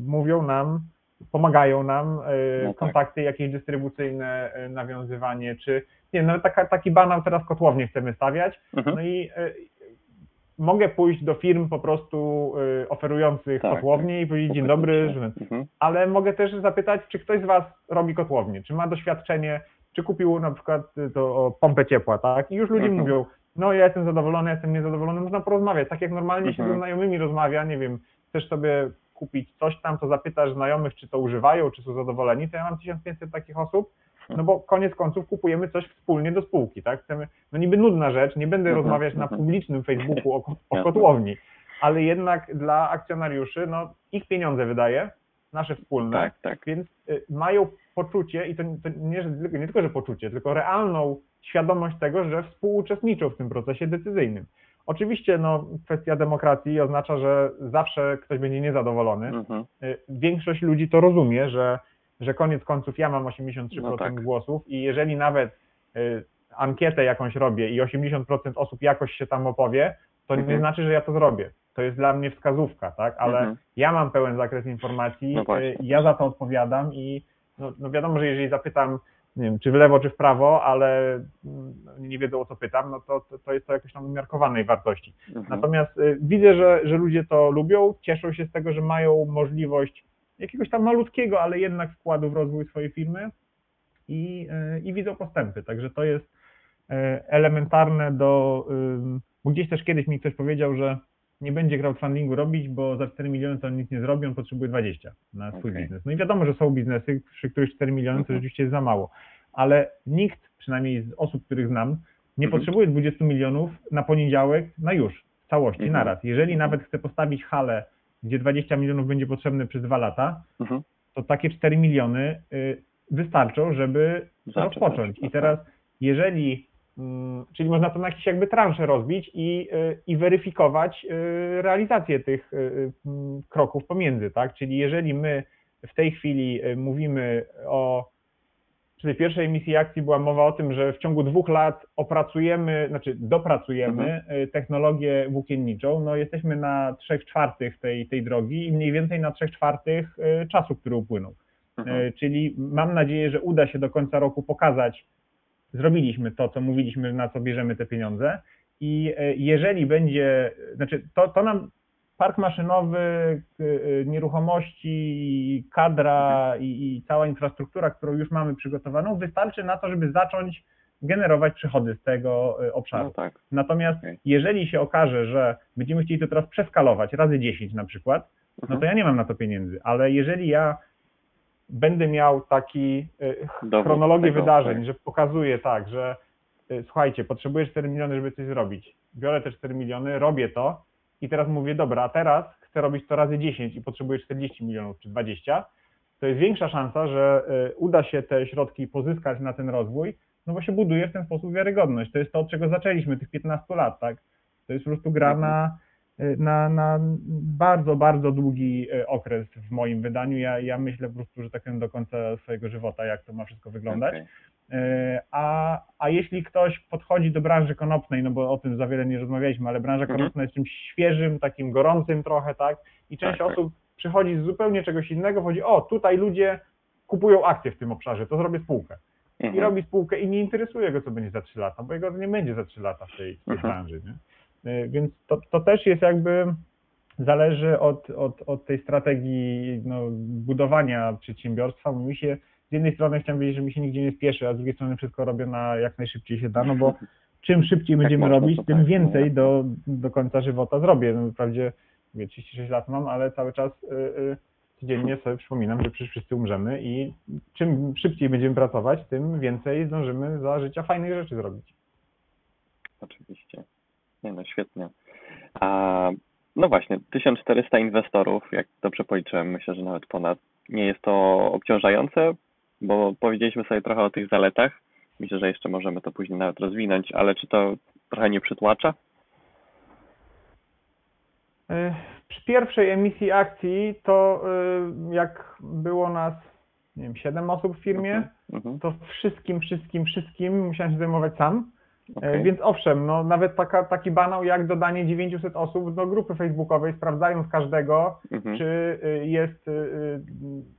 Mówią nam, pomagają nam No tak. kontakty jakieś dystrybucyjne, nawiązywanie, czy nie, nawet taka, taki banał teraz kotłownie chcemy stawiać, Mhm. no i e, mogę pójść do firm po prostu e, oferujących Tak, kotłownie i powiedzieć dzień dobry, że Mhm. ale mogę też zapytać, czy ktoś z Was robi kotłownię, czy ma doświadczenie, czy kupił na przykład y, to pompę ciepła, tak? I już ludzie Mhm. mówią, no ja jestem zadowolony, ja jestem niezadowolony, można porozmawiać, tak jak normalnie się Mhm. ze znajomymi rozmawia, nie wiem, chcesz sobie kupić coś tam, to zapytasz znajomych, czy to używają, czy są zadowoleni, to ja mam 1500 takich osób, no bo koniec końców kupujemy coś wspólnie do spółki, tak? Chcemy, no niby nudna rzecz, nie będę Mhm, rozmawiać na mhm. publicznym Facebooku o, o kotłowni, ale jednak dla akcjonariuszy, no ich pieniądze wydaje, nasze wspólne, Tak, tak. więc y, mają poczucie, i to, to nie, nie tylko, że poczucie, tylko realną świadomość tego, że współuczestniczą w tym procesie decyzyjnym. Oczywiście no, kwestia demokracji oznacza, że zawsze ktoś będzie niezadowolony. Mhm. Y, Większość ludzi to rozumie, że, że koniec końców ja mam 83% No tak. głosów i jeżeli nawet y, ankietę jakąś robię i 80% osób jakoś się tam opowie, to nie Mhm. znaczy, że ja to zrobię. To jest dla mnie wskazówka, tak? Ale Mhm. ja mam pełen zakres informacji, No y, ja za to odpowiadam i no, no wiadomo, że jeżeli zapytam, nie wiem, czy w lewo, czy w prawo, ale mm, nie wiedzą o co pytam, no to, to, to jest to jakoś tam umiarkowanej wartości. Mhm. Natomiast y, widzę, że, że ludzie to lubią, cieszą się z tego, że mają możliwość jakiegoś tam malutkiego, ale jednak wkładu w rozwój swojej firmy i, y, i widzą postępy. Także to jest y, elementarne do. ym, Bo gdzieś też kiedyś mi ktoś powiedział, że nie będzie crowdfundingu robić, bo za 4 miliony to on nic nie zrobi, on potrzebuje 20 na swój Okej. biznes. No i wiadomo, że są biznesy, przy których 4 miliony to Mhm. rzeczywiście jest za mało. Ale nikt, przynajmniej z osób, których znam, nie Mhm. potrzebuje 20 milionów na poniedziałek na już, w całości, Mhm. naraz. Jeżeli nawet chce postawić halę, gdzie 20 milionów będzie potrzebne przez dwa lata, Mhm. to takie 4 miliony y, wystarczą, żeby rozpocząć. I tak. teraz, jeżeli, mm, czyli można to na jakieś jakby transze rozbić i, y, i weryfikować y, realizację tych kroków pomiędzy, tak? Czyli jeżeli my w tej chwili mówimy o przy tej pierwszej emisji akcji była mowa o tym, że w ciągu dwóch lat opracujemy, znaczy dopracujemy y, technologię włókienniczą. No jesteśmy na trzech czwartych tej, tej drogi i mniej więcej na trzech czwartych y, czasu, który upłynął. Mhm. E, Czyli mam nadzieję, że uda się do końca roku pokazać, zrobiliśmy to, co mówiliśmy, na co bierzemy te pieniądze. I e, jeżeli będzie, znaczy to, to nam park maszynowy, k- e, nieruchomości, kadra i, i cała infrastruktura, którą już mamy przygotowaną, wystarczy na to, żeby zacząć generować przychody z tego e, obszaru. No tak. Natomiast Okej. jeżeli się okaże, że będziemy chcieli to teraz przeskalować razy 10 na przykład, no to Mhm. ja nie mam na to pieniędzy, ale jeżeli ja będę miał taki y, Dowód chronologię tego, wydarzeń, tak. że pokazuję tak, że y, słuchajcie, potrzebuję 4 miliony, żeby coś zrobić. Biorę te 4 miliony, robię to i teraz mówię, dobra, a teraz chcę robić to razy 10 i potrzebuję 40 milionów czy 20, to jest większa szansa, że y, uda się te środki pozyskać na ten rozwój, no bo się buduje w ten sposób wiarygodność. To jest to, od czego zaczęliśmy, tych 15 lat, tak? To jest po prostu gra na, y, na, na bardzo, bardzo długi y, okres w moim wydaniu. Ja, ja myślę po prostu, że tak powiem do końca swojego żywota, jak to ma wszystko wyglądać. Okej. E, A, a jeśli ktoś podchodzi do branży konopnej, no bo o tym za wiele nie rozmawialiśmy, ale branża Mhm. konopna jest czymś świeżym, takim gorącym trochę, tak? I część Tak, tak. osób przychodzi z zupełnie czegoś innego, chodzi, o, tutaj ludzie kupują akcje w tym obszarze, to zrobię spółkę. I Mhm. robi spółkę i nie interesuje go, co będzie za 3 lata, bo jego nie będzie za 3 lata w tej, w tej Mhm. branży, nie? E, Więc to, to też jest jakby, zależy od, od, od tej strategii no, budowania przedsiębiorstwa. Mi się, z jednej strony chciałem powiedzieć, że mi się nigdzie nie spieszy, a z drugiej strony wszystko robię na jak najszybciej się da, no bo (laughs) czym szybciej będziemy można, robić, tym tak, więcej do, do końca żywota zrobię. No, wprawdzie mówię, 36 lat mam, ale cały czas y, y, codziennie sobie przypominam, że przecież wszyscy umrzemy i czym szybciej będziemy pracować, tym więcej zdążymy za życia fajnych rzeczy zrobić. Oczywiście. Nie no, świetnie. A no właśnie, 1400 inwestorów, jak dobrze policzyłem, myślę, że nawet ponad. Nie jest to obciążające, bo powiedzieliśmy sobie trochę o tych zaletach. Myślę, że jeszcze możemy to później nawet rozwinąć, ale czy to trochę nie przytłacza? Y, Przy pierwszej emisji akcji to y, jak było nas, nie wiem, 7 osób w firmie, Mhm. Mhm. to wszystkim, wszystkim, wszystkim musiałem się zajmować sam. E, Okej. Więc owszem, no nawet taka, taki banał jak dodanie 900 osób do grupy facebookowej, sprawdzając każdego, Mhm. czy y, jest y, y,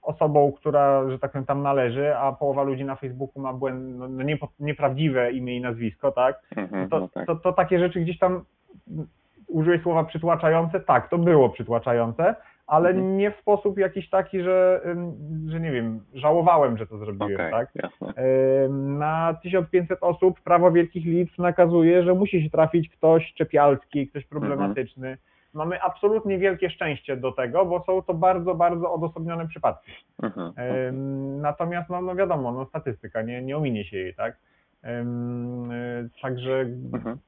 osobą, która, że tak powiem, tam należy, a połowa ludzi na Facebooku ma błęd, no, no niepo- nieprawdziwe imię i nazwisko, tak? Mhm. To, No tak. to, to takie rzeczy gdzieś tam użyłeś słowa przytłaczające, tak, to było przytłaczające, ale Mhm. nie w sposób jakiś taki, że, że nie wiem, żałowałem, że to zrobiłem, Okej, tak? jasne. Na 1500 osób prawo wielkich liczb nakazuje, że musi się trafić ktoś czepialski, ktoś problematyczny. Mamy absolutnie wielkie szczęście do tego, bo są to bardzo, bardzo odosobnione przypadki. Mhm. Natomiast no, no wiadomo, no, statystyka, nie, nie ominie się jej, tak? Y, Także Mhm.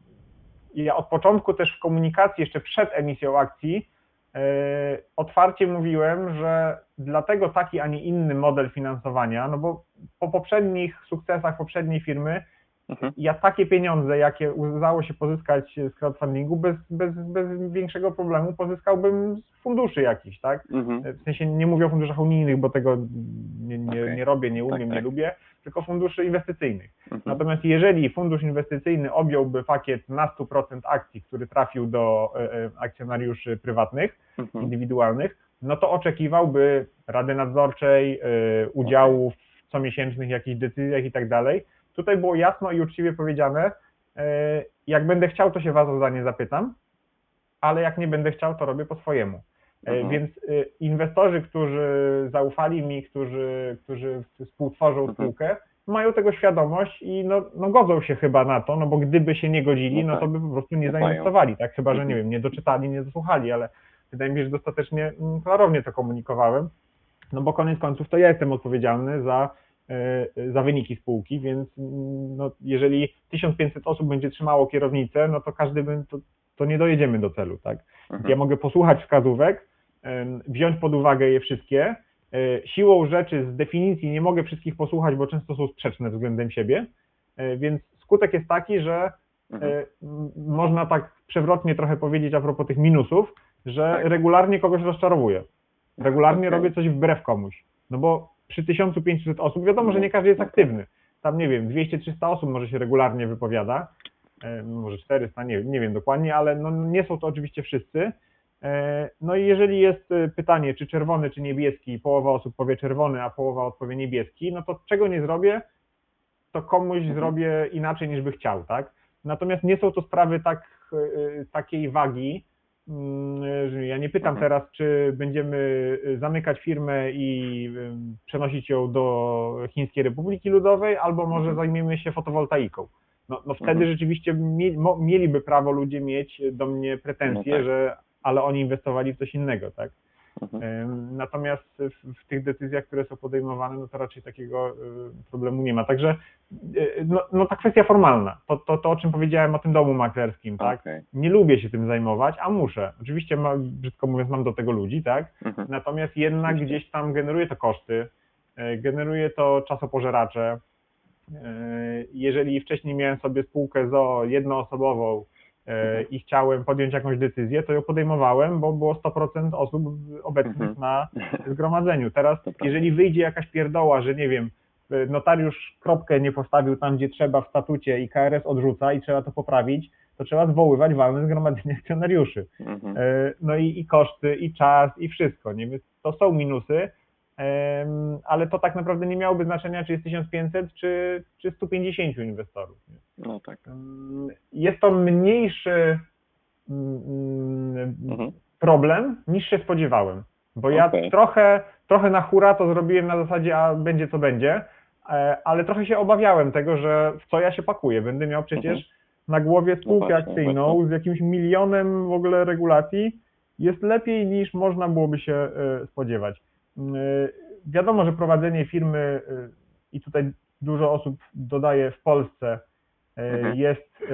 ja od początku też w komunikacji, jeszcze przed emisją akcji, e, otwarcie mówiłem, że dlatego taki, a nie inny model finansowania, no bo po poprzednich sukcesach poprzedniej firmy, Mhm. ja takie pieniądze, jakie udało się pozyskać z crowdfundingu, bez, bez, bez większego problemu pozyskałbym z funduszy jakichś, tak? Mhm. W sensie nie mówię o funduszach unijnych, bo tego nie, nie, Okej. nie robię, nie umiem, Tak, nie tak. lubię, tylko funduszy inwestycyjnych. Mhm. Natomiast jeżeli fundusz inwestycyjny objąłby pakiet na 100% akcji, który trafił do e, e, akcjonariuszy prywatnych, Mhm. indywidualnych, no to oczekiwałby Rady Nadzorczej, e, udziałów comiesięcznych, jakichś decyzjach i tak dalej. Tutaj było jasno i uczciwie powiedziane, e, jak będę chciał, to się Was o zdanie zapytam, ale jak nie będę chciał, to robię po swojemu. E, Mhm. Więc e, inwestorzy, którzy zaufali mi, którzy, którzy współtworzą Mhm. spółkę, mają tego świadomość i no, no godzą się chyba na to, no bo gdyby się nie godzili, No no to tak. by po prostu nie zainwestowali, tak? Chyba, że nie Mhm. wiem, nie doczytali, nie dosłuchali, ale wydaje mi się, że dostatecznie mm, klarownie to komunikowałem, no bo koniec końców to ja jestem odpowiedzialny za, za wyniki spółki, więc mm, no, jeżeli 1500 osób będzie trzymało kierownicę, no to każdy by, to, to nie dojedziemy do celu, tak? Mhm. Ja mogę posłuchać wskazówek, wziąć pod uwagę je wszystkie. E, Siłą rzeczy z definicji nie mogę wszystkich posłuchać, bo często są sprzeczne względem siebie, E, więc skutek jest taki, że Mhm. e, można tak przewrotnie trochę powiedzieć a propos tych minusów, że Tak. regularnie kogoś rozczarowuję. Regularnie Okej. robię coś wbrew komuś. No bo przy 1500 osób wiadomo, że nie każdy jest aktywny. Tam nie wiem, 200-300 osób może się regularnie wypowiada, e, może 400, nie, nie wiem dokładnie, ale no nie są to oczywiście wszyscy. E, No i jeżeli jest e, pytanie, czy czerwony, czy niebieski, połowa osób powie czerwony, a połowa odpowie niebieski, no to czego nie zrobię, to komuś Mhm. zrobię inaczej niż by chciał, tak? Natomiast nie są to sprawy tak, takiej wagi, ja nie pytam teraz, czy będziemy e, zamykać firmę i przenosić ją do Chińskiej Republiki Ludowej, albo może Mhm. zajmiemy się fotowoltaiką. No, no wtedy Mhm. rzeczywiście mieliby prawo ludzie mieć do mnie pretensje, No tak. że ale oni inwestowali w coś innego, tak? Mhm. Natomiast w, w tych decyzjach, które są podejmowane, no to raczej takiego y, problemu nie ma. Także y, no, no ta kwestia formalna, to, to, to o czym powiedziałem o tym domu maklerskim, tak? Okej. Nie lubię się tym zajmować, a muszę. Oczywiście, ma, brzydko mówiąc, mam do tego ludzi, tak? Mhm. Natomiast jednak gdzieś tam generuje to koszty, y, generuje to czasopożeracze. Jeżeli wcześniej miałem sobie spółkę ZO jednoosobową e, i chciałem podjąć jakąś decyzję, to ją podejmowałem, bo było 100% osób obecnych Mhm. na (laughs) zgromadzeniu. Teraz, jeżeli wyjdzie jakaś pierdoła, że nie wiem, e, notariusz kropkę nie postawił tam, gdzie trzeba w statucie i KRS odrzuca i trzeba to poprawić, to trzeba zwoływać walne zgromadzenie akcjonariuszy. Mhm. E, No i, i koszty, i czas, i wszystko. Nie? Więc to są minusy, ale to tak naprawdę nie miałoby znaczenia, czy jest 1500, czy, czy 150 inwestorów. No tak. Jest to mniejszy mm, Mhm. problem niż się spodziewałem, bo ja Okej. trochę, trochę na hura to zrobiłem na zasadzie, a będzie co będzie, e, ale trochę się obawiałem tego, że w co ja się pakuję. Będę miał przecież Mhm. na głowie spółkę właśnie, akcyjną z jakimś milionem w ogóle regulacji. Jest lepiej niż można byłoby się e, spodziewać. E, Wiadomo, że prowadzenie firmy e, i tutaj dużo osób dodaje w Polsce e, Mhm. jest,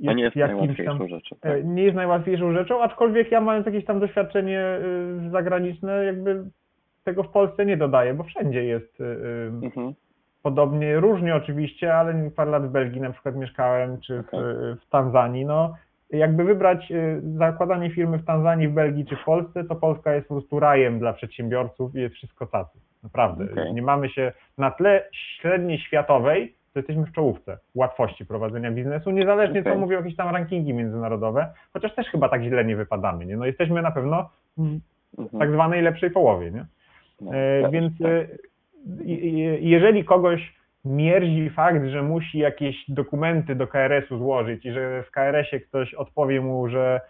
jest jakimś tam rzeczą. Tak. nie jest najłatwiejszą rzeczą, aczkolwiek ja mając jakieś tam doświadczenie y, zagraniczne, jakby tego w Polsce nie dodaję, bo wszędzie jest y, y, Mhm. podobnie, różnie oczywiście, ale parę lat w Belgii na przykład mieszkałem, czy w, Okej. y, w Tanzanii, no jakby wybrać y, zakładanie firmy w Tanzanii, w Belgii czy w Polsce, to Polska jest po prostu rajem dla przedsiębiorców i jest wszystko tacy, naprawdę. Okej. Nie mamy się na tle średniej światowej, to jesteśmy w czołówce łatwości prowadzenia biznesu, niezależnie co Okej. mówią jakieś tam rankingi międzynarodowe, chociaż też chyba tak źle nie wypadamy, nie? No jesteśmy na pewno w Mhm. tak zwanej lepszej połowie, nie? No, E, też, Więc tak. e, jeżeli kogoś mierzi fakt, że musi jakieś dokumenty do KRS-u złożyć i że w KRS-ie ktoś odpowie mu, że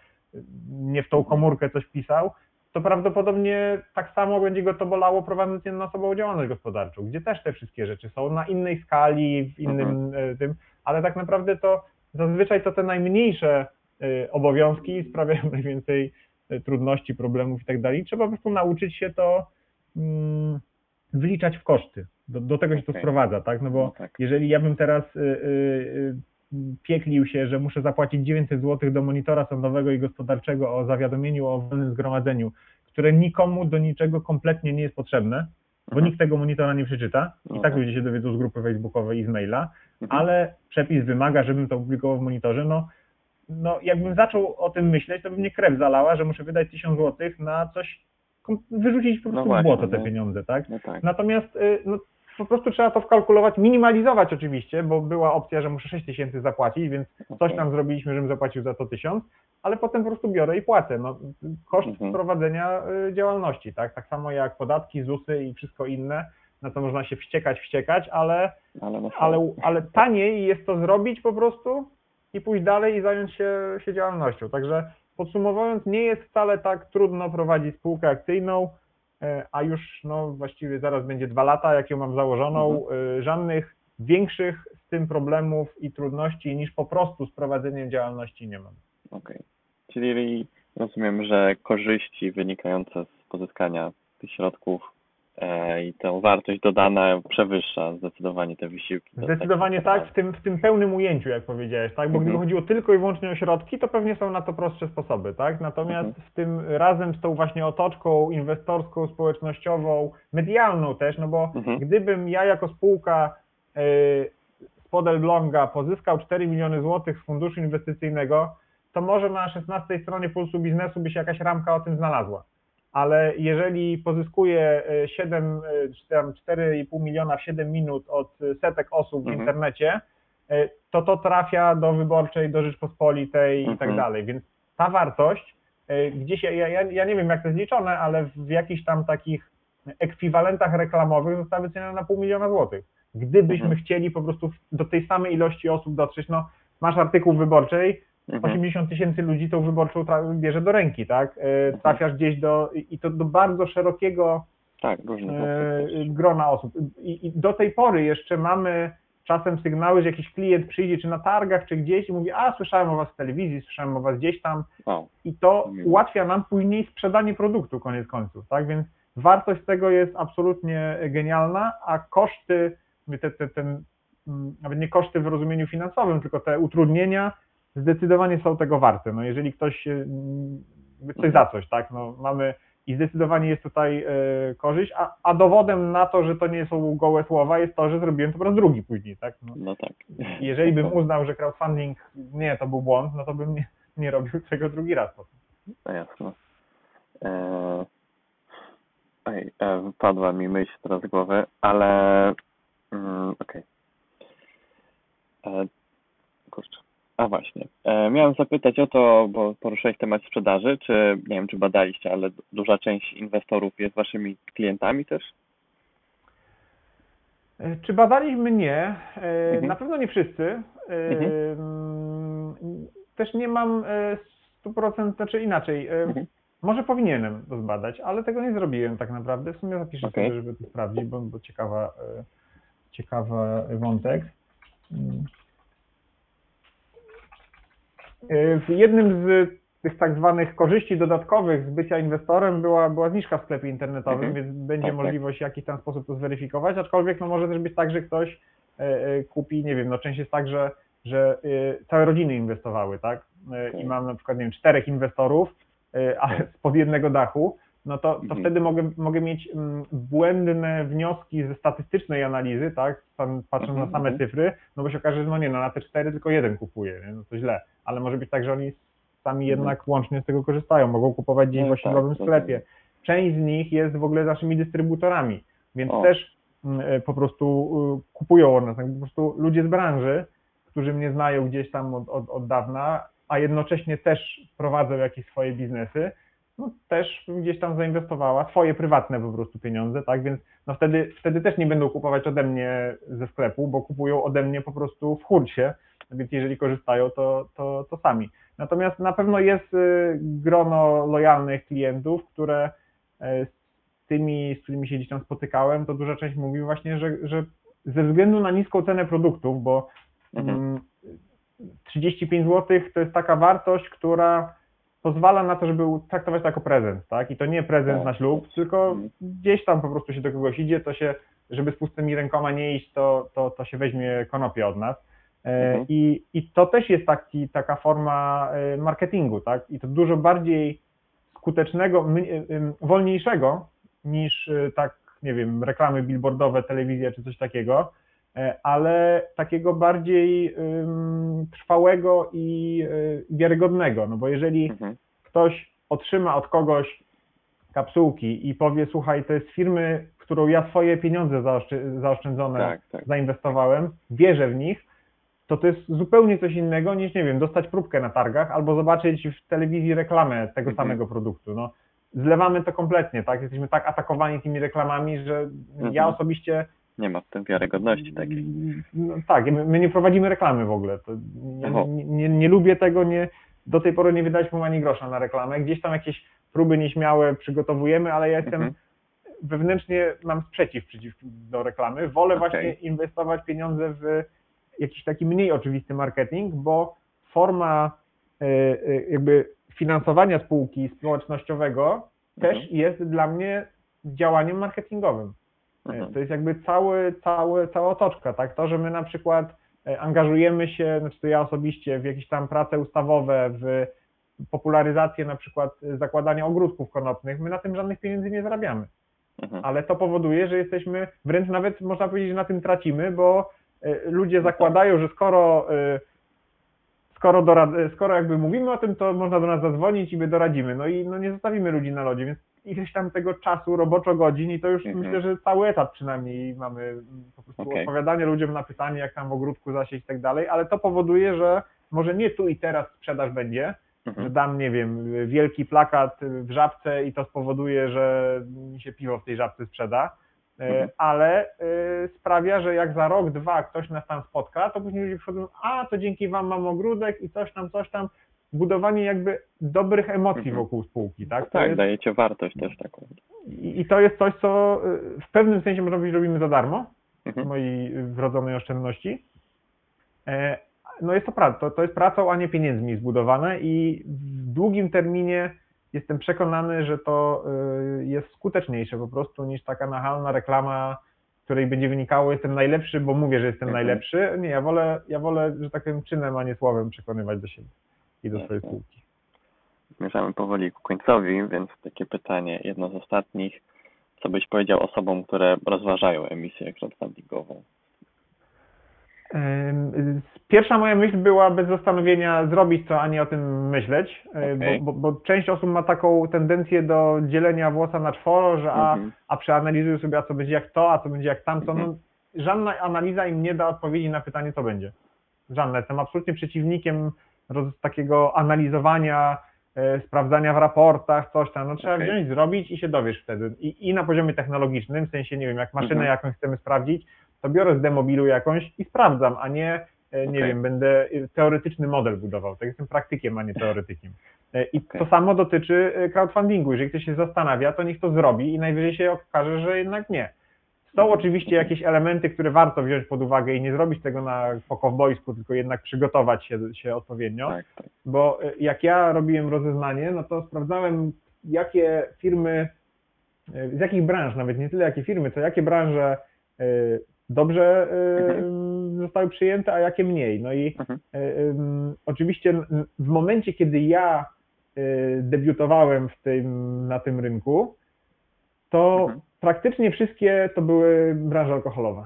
nie w tą komórkę coś pisał, to prawdopodobnie tak samo będzie go to bolało prowadząc jednoosobową działalność gospodarczą, gdzie też te wszystkie rzeczy są na innej skali, w innym e, tym, ale tak naprawdę to zazwyczaj to te najmniejsze e, obowiązki sprawiają (laughs) najwięcej e, trudności, problemów i tak dalej. Trzeba po prostu nauczyć się to mm, wliczać w koszty. Do, do tego się to sprowadza, tak? No bo No tak. jeżeli ja bym teraz y, y, y, pieklił się, że muszę zapłacić 900 zł do monitora sądowego i gospodarczego o zawiadomieniu o wolnym zgromadzeniu, które nikomu do niczego kompletnie nie jest potrzebne, bo Mhm. nikt tego monitora nie przeczyta No i tak tak. ludzie się dowiedzą z grupy facebookowej i z maila, Mhm. ale przepis wymaga, żebym to publikował w monitorze, no, no jakbym zaczął o tym myśleć, to by mnie krew zalała, że muszę wydać 1000 zł na coś, wyrzucić po No prostu w właśnie, błoto te no. pieniądze, tak? No tak. Natomiast y, no, po prostu trzeba to wkalkulować, minimalizować oczywiście, bo była opcja, że muszę 6 tysięcy zapłacić, więc coś Okej. tam zrobiliśmy, żebym zapłacił za to 1000, ale potem po prostu biorę i płacę. No, koszt Mhm. prowadzenia y, działalności, tak? Tak samo jak podatki, ZUSy i wszystko inne, na to można się wściekać, wściekać, ale, Ale, no ale, ale taniej jest to zrobić po prostu i pójść dalej i zająć się, się działalnością. Także podsumowując, nie jest wcale tak trudno prowadzić spółkę akcyjną, e, a już no właściwie zaraz będzie dwa lata, jak ją mam założoną, e, żadnych większych z tym problemów i trudności niż po prostu z prowadzeniem działalności nie mam. Okej. Czyli rozumiem, że korzyści wynikające z pozyskania tych środków i tę wartość dodana przewyższa zdecydowanie te wysiłki. do Zdecydowanie tak, w tym, w tym pełnym ujęciu, jak powiedziałeś, tak? Bo gdyby Mhm. chodziło tylko i wyłącznie o środki, to pewnie są na to prostsze sposoby, tak? Natomiast Mhm. w tym razem z tą właśnie otoczką inwestorską, społecznościową, medialną też, no bo Mhm. gdybym ja jako spółka yy, z Podelblonga pozyskał 4 miliony złotych z funduszu inwestycyjnego, to może na 16 stronie Pulsu Biznesu by się jakaś ramka o tym znalazła. Ale jeżeli pozyskuję y, 7, y, czy tam 4,5 miliona w 7 minut od setek osób w Mhm. internecie, y, to to trafia do wyborczej, do Rzeczpospolitej i tak Mhm. dalej. Więc ta wartość, gdzieś, ja, ja, ja nie wiem jak to jest liczone, ale w jakichś tam takich ekwiwalentach reklamowych została wyceniona na pół miliona złotych. Gdybyśmy Mhm. chcieli po prostu do tej samej ilości osób dotrzeć, no masz artykuł wyborczej, Mhm. 80 tysięcy ludzi tą wyborczą bierze do ręki, tak? E, Trafiasz gdzieś do, i to do bardzo szerokiego Tak, e, grona osób. I, I do tej pory jeszcze mamy czasem sygnały, że jakiś klient przyjdzie czy na targach, czy gdzieś i mówi, a słyszałem o was w telewizji, słyszałem o was gdzieś tam Wow. i to Miło. ułatwia nam później sprzedanie produktu koniec końców, tak? Więc wartość tego jest absolutnie genialna, a koszty, te, te, ten, mm, nawet nie koszty w rozumieniu finansowym, tylko te utrudnienia zdecydowanie są tego warte. No jeżeli ktoś się, jakby coś Mhm. za coś, tak? No mamy i zdecydowanie jest tutaj e, korzyść, a, a dowodem na to, że to nie są gołe słowa jest to, że zrobiłem to po raz drugi później, tak? No, No tak. jeżeli bym (laughs) uznał, że crowdfunding nie, to był błąd, no to bym nie, nie robił tego drugi raz potem. No jasne. Eee, ej, e, wypadła mi myśl teraz z głowy, ale mm, okej. E, A właśnie. E, miałem zapytać o to, bo poruszyłeś temat sprzedaży, czy nie wiem, czy badaliście, ale duża część inwestorów jest waszymi klientami też? E, Czy badaliśmy? Nie. E, Mhm. Na pewno nie wszyscy. Mhm. mm, Też nie mam e, 100%, znaczy inaczej. Mhm. Może powinienem to zbadać, ale tego nie zrobiłem tak naprawdę. W sumie zapiszę Okej. sobie, żeby to sprawdzić, bo, bo ciekawa, ciekawa wątek. W jednym z tych tak zwanych korzyści dodatkowych z bycia inwestorem była, była zniżka w sklepie internetowym, Mhm. więc będzie Tak, tak. możliwość w jakiś tam sposób to zweryfikować, aczkolwiek no może też być tak, że ktoś e, e, kupi, nie wiem, no część jest tak, że, że całe rodziny inwestowały, tak? I mam na przykład, nie wiem, czterech inwestorów, ale spod jednego dachu, no to, to Mhm. wtedy mogę, mogę mieć mm, błędne wnioski ze statystycznej analizy, tak? Patrząc Mhm, na same mhm. cyfry, no bo się okaże, że no nie, no na te cztery tylko jeden kupuje, nie? no to źle, ale może być tak, że oni sami jednak łącznie z tego korzystają, mogą kupować gdzieś Mhm. No w tak, osiedlowym rozumiem. sklepie. Część z nich jest w ogóle naszymi dystrybutorami, więc O. też mm, e, po prostu y, kupują od nas, tak po prostu ludzie z branży, którzy mnie znają gdzieś tam od, od, od dawna, a jednocześnie też prowadzą jakieś swoje biznesy, no też gdzieś tam zainwestowała swoje prywatne po prostu pieniądze, tak, więc no wtedy, wtedy też nie będą kupować ode mnie ze sklepu, bo kupują ode mnie po prostu w hurcie, więc jeżeli korzystają, to, to, to sami. Natomiast na pewno jest y, grono lojalnych klientów, które y, z tymi, z którymi się gdzieś tam spotykałem, to duża część mówi właśnie, że, że ze względu na niską cenę produktów, bo Mhm. mm, 35 zł to jest taka wartość, która pozwala na to, żeby traktować to jako prezent, tak? I to nie prezent Tak. na ślub, tylko Mhm. gdzieś tam po prostu się do kogoś idzie, to się, żeby z pustymi rękoma nie iść, to, to, to się weźmie konopie od nas. E, Mhm. I, I to też jest taki, taka forma e, marketingu, tak? I to dużo bardziej skutecznego, em, wolniejszego niż e, tak, nie wiem, reklamy billboardowe, telewizja czy coś takiego, e, ale takiego bardziej trwałego i e, wiarygodnego, no bo jeżeli Mhm. ktoś otrzyma od kogoś kapsułki i powie, słuchaj, to jest firmy, w którą ja swoje pieniądze zaoszczędzone Tak, tak. zainwestowałem, wierzę w nich, to to jest zupełnie coś innego niż, nie wiem, dostać próbkę na targach albo zobaczyć w telewizji reklamę tego Mhm. samego produktu. No, zlewamy to kompletnie, tak? Jesteśmy tak atakowani tymi reklamami, że ja Mhm. osobiście Nie ma w tym wiarygodności takiej. no, tak, my, nie prowadzimy reklamy w ogóle. Nie, nie, nie, lubię tego, nie, do tej pory nie wydaliśmy mu ani grosza na reklamę. Gdzieś tam jakieś próby nieśmiałe przygotowujemy, ale ja jestem Mhm. wewnętrznie mam sprzeciw przeciw do reklamy. Wolę Okej. właśnie inwestować pieniądze w jakiś taki mniej oczywisty marketing, bo forma y, y, jakby finansowania spółki społecznościowego Mhm. też jest dla mnie działaniem marketingowym. Mhm. To jest jakby cały, cały, cała otoczka, tak? To, że my na przykład e, angażujemy się, znaczy to ja osobiście, w jakieś tam prace ustawowe, w popularyzację na przykład e, zakładania ogródków konopnych, my na tym żadnych pieniędzy nie zarabiamy. Mhm. Ale to powoduje, że jesteśmy, wręcz nawet można powiedzieć, że na tym tracimy, bo e, ludzie No tak. zakładają, że skoro e, skoro, dorad, skoro jakby mówimy o tym, to można do nas zadzwonić i my doradzimy. No i no nie zostawimy ludzi na lodzie, więc ileś tam tego czasu, roboczo godzin i to już Mhm. myślę, że cały etap przynajmniej mamy po prostu Okej. odpowiadanie ludziom na pytanie, jak tam w ogródku zasieć i tak dalej, ale to powoduje, że może nie tu i teraz sprzedaż będzie, że Mhm. dam, nie wiem, wielki plakat w żabce i to spowoduje, że mi się piwo w tej żabce sprzeda, e, Mhm. ale e, sprawia, że jak za rok, dwa ktoś nas tam spotka, to później ludzie przychodzą, a to dzięki wam mam ogródek i coś tam, coś tam, budowanie jakby dobrych emocji Mhm. wokół spółki, tak? To Tak, jest, dajecie wartość też taką. i, I to jest coś, co y, w pewnym sensie można powiedzieć robimy za darmo, Mhm. mojej wrodzonej oszczędności. E, No jest to praca, to, to jest pracą, a nie pieniędzmi zbudowane i w długim terminie jestem przekonany, że to y, jest skuteczniejsze po prostu niż taka nachalna reklama, której będzie wynikało jestem najlepszy, bo mówię, że jestem Mhm. najlepszy. Nie, ja wolę, ja wolę, że tak powiem, czynem, a nie słowem przekonywać do siebie i do swojej spółki. zmierzamy powoli ku końcowi, więc takie pytanie, jedno z ostatnich. Co byś powiedział osobom, które rozważają emisję crowdfundingową? Pierwsza moja myśl była bez zastanowienia zrobić to, a nie o tym myśleć, yy, Okej. bo, bo, bo część osób ma taką tendencję do dzielenia włosa na czworo, że a, Mhm. a przeanalizuj sobie, a co będzie jak to, a co będzie jak tamto. Mhm. No, żadna analiza im nie da odpowiedzi na pytanie, co będzie. Żadna. Jestem absolutnie przeciwnikiem roz, takiego analizowania, e, sprawdzania w raportach, coś tam. No, trzeba Okej. wziąć, zrobić i się dowiesz wtedy. I, I na poziomie technologicznym, w sensie, nie wiem, jak maszynę Mhm. jakąś chcemy sprawdzić, to biorę z demobilu jakąś i sprawdzam, a nie, e, nie Okej. wiem, będę e, teoretyczny model budował. Tak jestem praktykiem, a nie teoretykiem. E, I Okej. to samo dotyczy e, crowdfundingu. Jeżeli ktoś się zastanawia, to niech to zrobi i najwyżej się okaże, że jednak nie. Są Mhm. oczywiście jakieś elementy, które warto wziąć pod uwagę i nie zrobić tego na po kowbojsku, tylko jednak przygotować się, się odpowiednio Tak, tak. bo y, jak ja robiłem rozeznanie, no to sprawdzałem, jakie firmy, y, z jakich branż, nawet nie tyle jakie firmy, to jakie branże y, dobrze y, zostały przyjęte, a jakie mniej. No i Mhm. oczywiście w momencie, kiedy ja debiutowałem w tym, na tym rynku, to Mhm. Praktycznie wszystkie to były branże alkoholowe.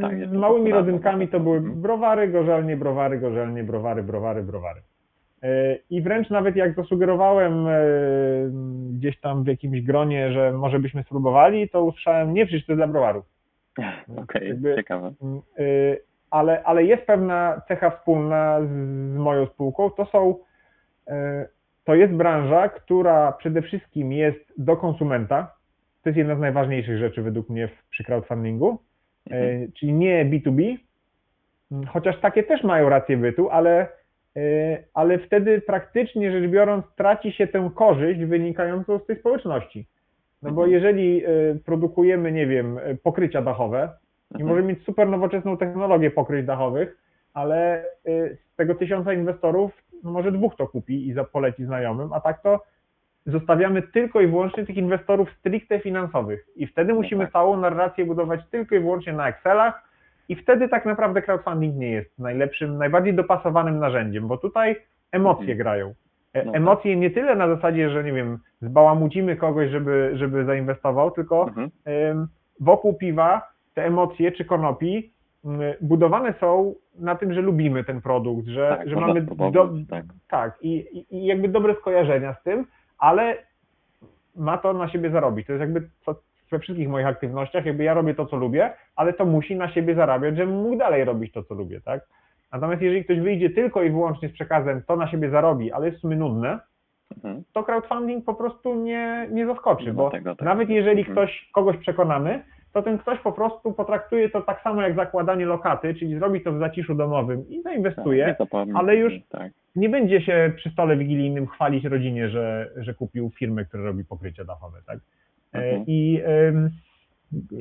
Tak, Z małymi rodzynkami to były Mhm. browary, gorzelnie, browary, gorzelnie, browary, browary, browary. E, I wręcz nawet jak zasugerowałem e, gdzieś tam w jakimś gronie, że może byśmy spróbowali, to usłyszałem, nie przecież to dla browarów. (laughs) Okej, Jakby- ciekawe. Y, ale, ale jest pewna cecha wspólna z, moją spółką. To są, to jest branża, która przede wszystkim jest do konsumenta. To jest jedna z najważniejszych rzeczy według mnie w, przy crowdfundingu, Mhm. y, czyli nie B2B, mm, chociaż takie też mają rację bytu, ale, y, ale wtedy praktycznie rzecz biorąc traci się tę korzyść wynikającą z tej społeczności. No bo Mhm. jeżeli y, produkujemy, nie wiem, pokrycia dachowe, i Mhm. możemy mieć super nowoczesną technologię pokryć dachowych, ale z tego tysiąca inwestorów no może dwóch to kupi i poleci znajomym, a tak to zostawiamy tylko i wyłącznie tych inwestorów stricte finansowych i wtedy musimy tak. całą narrację budować tylko i wyłącznie na Excelach i wtedy tak naprawdę crowdfunding nie jest najlepszym, najbardziej dopasowanym narzędziem, bo tutaj emocje Mhm. grają. E, No Emocje nie tyle na zasadzie, że nie wiem, zbałamucimy kogoś, żeby, żeby zainwestował, tylko Mhm. Wokół piwa te emocje czy konopi budowane są na tym, że lubimy ten produkt, że, Tak, że mamy do, tak. tak i, i jakby dobre skojarzenia z tym, ale ma to na siebie zarobić. To jest jakby co, we wszystkich moich aktywnościach, jakby ja robię to, co lubię, ale to musi na siebie zarabiać, żebym mógł dalej robić to, co lubię, tak? Natomiast jeżeli ktoś wyjdzie tylko i wyłącznie z przekazem, to na siebie zarobi, ale jest w sumie nudne, Mhm. to crowdfunding po prostu nie, nie zaskoczy, bo tego, tak. nawet jeżeli Mhm. ktoś, kogoś przekonamy, to ten ktoś po prostu potraktuje to tak samo jak zakładanie lokaty, czyli zrobi to w zaciszu domowym i Tak, zainwestuje. nie zapomnij. ale już- Tak. Nie będzie się przy stole wigilijnym chwalić rodzinie, że, że kupił firmę, która robi pokrycie dachowe, tak? E, Mhm. I,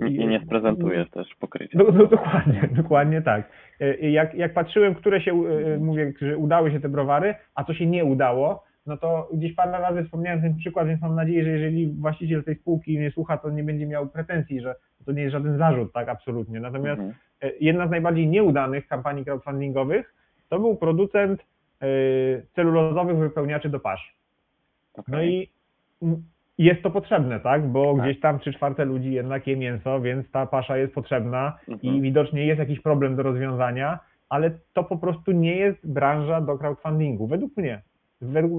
I nie sprezentujesz też pokrycia. no, no, dokładnie, (laughs) dokładnie tak. E, Jak, jak patrzyłem, które się, e, Mhm. mówię, że udały się te browary, a co się nie udało, no to gdzieś parę razy wspomniałem ten przykład, więc mam nadzieję, że jeżeli właściciel tej spółki mnie słucha, to nie będzie miał pretensji, że to nie jest żaden zarzut, tak, absolutnie. Natomiast Mhm. jedna z najbardziej nieudanych kampanii crowdfundingowych to był producent celulozowych wypełniaczy do pasz. No Okej. i jest to potrzebne, tak? Bo Tak. gdzieś tam trzy czwarte ludzi jednak je mięso, więc ta pasza jest potrzebna i Mhm. widocznie jest jakiś problem do rozwiązania, ale to po prostu nie jest branża do crowdfundingu, według mnie,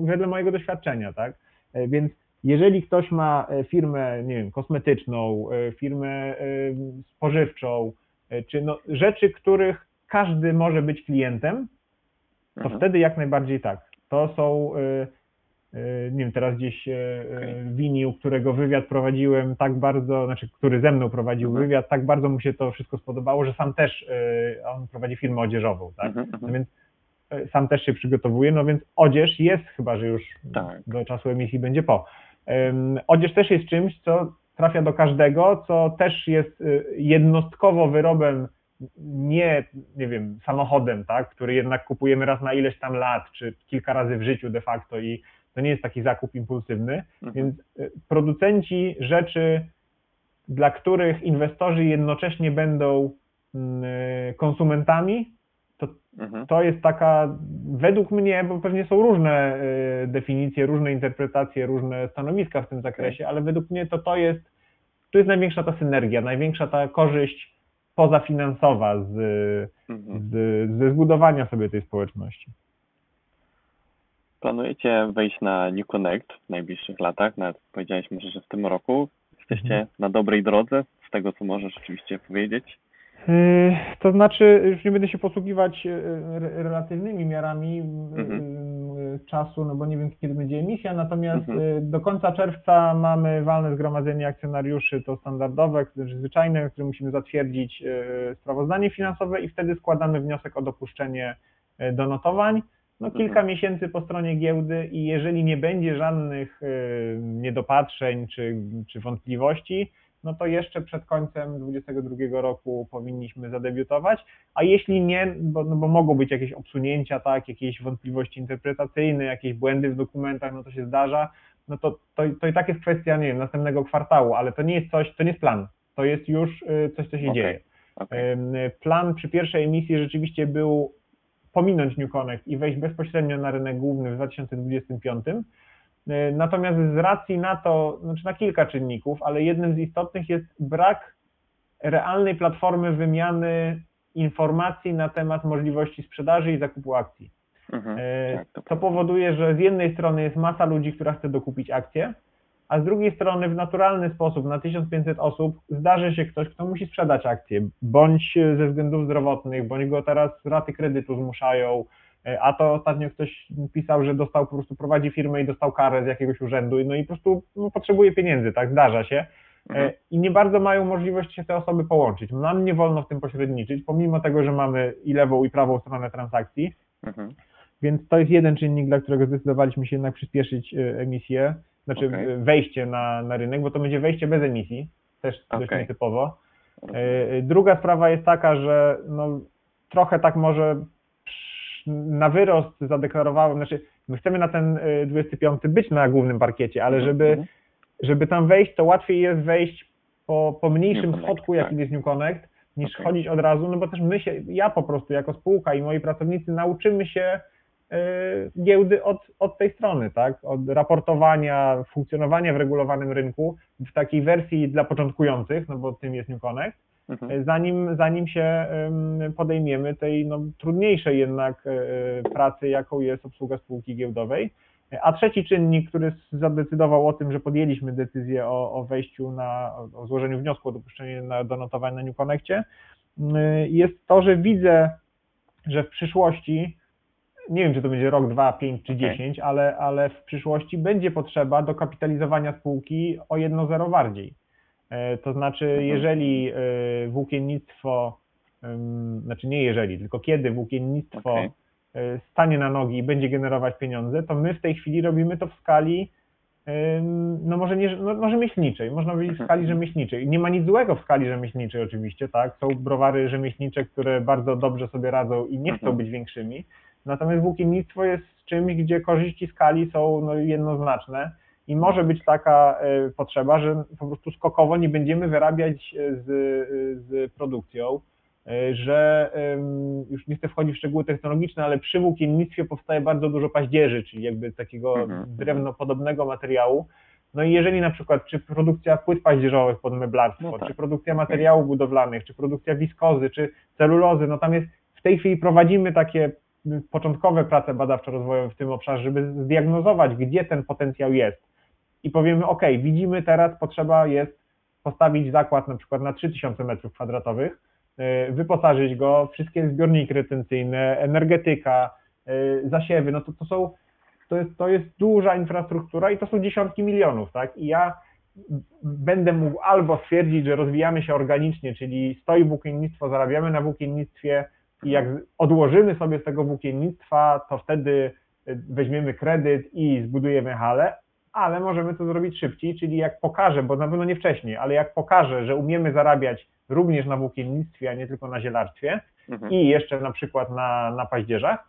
wedle mojego doświadczenia, tak? E, Więc jeżeli ktoś ma e, firmę, nie wiem, kosmetyczną, e, firmę spożywczą, czy no, rzeczy, których każdy może być klientem, to Mhm. wtedy jak najbardziej tak. To są, y, y, nie wiem, teraz gdzieś y, y, Okej. Winił, którego wywiad prowadziłem tak bardzo, znaczy, który ze mną prowadził Mhm. wywiad, tak bardzo mu się to wszystko spodobało, że sam też, on prowadzi firmę odzieżową, tak? Mhm, No mhm. więc y, sam też się przygotowuje, no więc odzież jest, chyba że już Tak. do czasu emisji będzie po. Odzież też jest czymś, co trafia do każdego, co też jest jednostkowo wyrobem, nie, nie wiem, samochodem, tak, który jednak kupujemy raz na ileś tam lat, czy kilka razy w życiu de facto i to nie jest taki zakup impulsywny, Mhm. więc y, producenci rzeczy, dla których inwestorzy jednocześnie będą mm, y, konsumentami, to Mhm. to jest taka, według mnie, bo pewnie są różne y, definicje, różne interpretacje, różne stanowiska w tym zakresie, ale według mnie to to jest, tu jest największa ta synergia, największa ta korzyść pozafinansowa z, Mhm. z, ze zbudowania sobie tej społeczności. Planujecie wejść na New Connect w najbliższych latach, nawet powiedziałeś może, że w tym roku. Jesteście Mhm. na dobrej drodze, z tego co możesz oczywiście powiedzieć. Yy, To znaczy, już nie będę się posługiwać re- relatywnymi miarami yy, czasu, no bo nie wiem, kiedy będzie emisja, natomiast Mhm. yy, do końca czerwca mamy walne zgromadzenie akcjonariuszy, to standardowe, zwyczajne, które musimy zatwierdzić yy, sprawozdanie finansowe i wtedy składamy wniosek o dopuszczenie yy, do notowań. No kilka Mhm. miesięcy po stronie giełdy i jeżeli nie będzie żadnych niedopatrzeń czy, czy wątpliwości, no to jeszcze przed końcem 2022 roku powinniśmy zadebiutować, a jeśli nie, bo, no bo mogą być jakieś obsunięcia, tak, jakieś wątpliwości interpretacyjne, jakieś błędy w dokumentach, no to się zdarza, no to, to, to i tak jest kwestia, nie wiem, następnego kwartału, ale to nie jest coś, to nie jest plan, to jest już y, coś, co się Okej. dzieje. Okej. Ym, Plan przy pierwszej emisji rzeczywiście był pominąć New Connect i wejść bezpośrednio na rynek główny w 2025. Y, Natomiast z racji na to, znaczy na kilka czynników, ale jednym z istotnych jest brak realnej platformy wymiany informacji na temat możliwości sprzedaży i zakupu akcji. Mhm. E, Tak, to powoduje, że z jednej strony jest masa ludzi, która chce dokupić akcje, a z drugiej strony w naturalny sposób na 1500 osób zdarzy się ktoś, kto musi sprzedać akcję, bądź ze względów zdrowotnych, bądź go teraz raty kredytu zmuszają, e, a to ostatnio ktoś pisał, że dostał po prostu, prowadzi firmę i dostał karę z jakiegoś urzędu, no i po prostu no, potrzebuje pieniędzy, tak, zdarza się. Mhm. E, I nie bardzo mają możliwość się te osoby połączyć. Nam nie wolno w tym pośredniczyć, pomimo tego, że mamy i lewą, i prawą stronę transakcji. Mhm. Więc to jest jeden czynnik, dla którego zdecydowaliśmy się jednak przyspieszyć y, emisję, znaczy Okej. y, wejście na, na rynek, bo to będzie wejście bez emisji, też dość Okej. nietypowo. Druga sprawa jest taka, że no, trochę tak może na wyrost zadeklarowałem, znaczy my chcemy na ten y, 25 być na głównym parkiecie, ale Mhm, żeby, mhm. żeby tam wejść, to łatwiej jest wejść po, po mniejszym New schodku, jakim tak. jest New Connect, niż Okej. chodzić od razu, no bo też my się, ja po prostu jako spółka i moi pracownicy nauczymy się y, giełdy od, od tej strony, tak? Od raportowania, funkcjonowania w regulowanym rynku w takiej wersji dla początkujących, no bo tym jest New Connect, Mhm. zanim, zanim się podejmiemy tej no, trudniejszej jednak y, pracy, jaką jest obsługa spółki giełdowej. A trzeci czynnik, który zadecydował o tym, że podjęliśmy decyzję o, o wejściu na, o złożeniu wniosku o dopuszczenie na, do notowania na New Connectie, jest to, że widzę, że w przyszłości, nie wiem czy to będzie rok, dwa, pięć czy dziesięć, ale, ale w przyszłości będzie potrzeba dokapitalizowania spółki o jedno zero bardziej. E, To znaczy, Mhm. jeżeli e, włókiennictwo, znaczy nie jeżeli, tylko kiedy włókiennictwo Okej. e, stanie na nogi i będzie generować pieniądze, to my w tej chwili robimy to w skali, no może nie, no może myślniczej, można powiedzieć w Mhm. skali rzemieślniczej. Nie ma nic złego w skali rzemieślniczej oczywiście, tak? Są browary rzemieślnicze, które bardzo dobrze sobie radzą i nie chcą Mhm. być większymi. Natomiast włókiennictwo jest czymś, gdzie korzyści skali są no, jednoznaczne i może być taka e, potrzeba, że po prostu skokowo nie będziemy wyrabiać e, z, e, z produkcją, że już nie chcę wchodzić w szczegóły technologiczne, ale przy włókiennictwie powstaje bardzo dużo paździerzy, czyli jakby takiego Mhm, drewnopodobnego materiału. No i jeżeli na przykład czy produkcja płyt paździerzowych pod meblarstwo, No tak. czy produkcja materiałów budowlanych, czy produkcja wiskozy, czy celulozy, no tam jest w tej chwili prowadzimy takie początkowe prace badawczo-rozwojowe w tym obszarze, żeby zdiagnozować, gdzie ten potencjał jest. I powiemy, ok, widzimy teraz, potrzeba jest postawić zakład na przykład na 3000 m2, y, wyposażyć go, wszystkie zbiorniki retencyjne, energetyka, y, zasiewy, no to, to są, to jest, to jest duża infrastruktura i to są dziesiątki milionów, tak? I ja będę mógł albo stwierdzić, że rozwijamy się organicznie, czyli stoi włókiennictwo, zarabiamy na włókiennictwie i jak odłożymy sobie z tego włókiennictwa, to wtedy y, weźmiemy kredyt i zbudujemy halę, ale możemy to zrobić szybciej, czyli jak pokażę, bo na pewno nie wcześniej, ale jak pokażę, że umiemy zarabiać również na włókiennictwie, a nie tylko na zielarstwie Mhm. i jeszcze na przykład na, na paździerzach,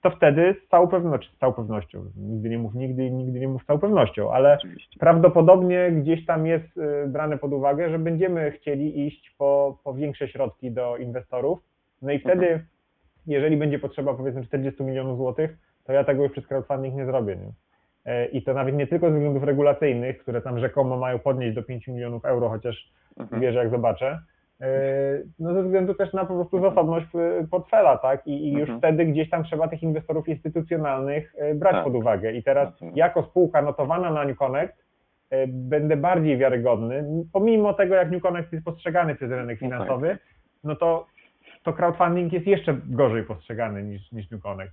to wtedy z całą pewnością, z całą pewnością, nigdy nie mów nigdy, nigdy nie mów z całą pewnością, ale Oczywiście. prawdopodobnie gdzieś tam jest y, brane pod uwagę, że będziemy chcieli iść po, po większe środki do inwestorów. No i wtedy jeżeli będzie potrzeba powiedzmy 40 milionów złotych, to ja tego już przez crowdfunding nie zrobię. Nie? E, I to nawet nie tylko ze względów regulacyjnych, które tam rzekomo mają podnieść do 5 milionów euro, chociaż Mhm. wierzę jak zobaczę, e, no ze względu też na po prostu zasobność e, portfela, tak? I, i już Mhm. wtedy gdzieś tam trzeba tych inwestorów instytucjonalnych brać Tak. pod uwagę. I teraz Rozumiem. jako spółka notowana na New Connect będę bardziej wiarygodny, pomimo tego jak New Connect jest postrzegany przez rynek No tak. finansowy, no to, to crowdfunding jest jeszcze gorzej postrzegany niż, niż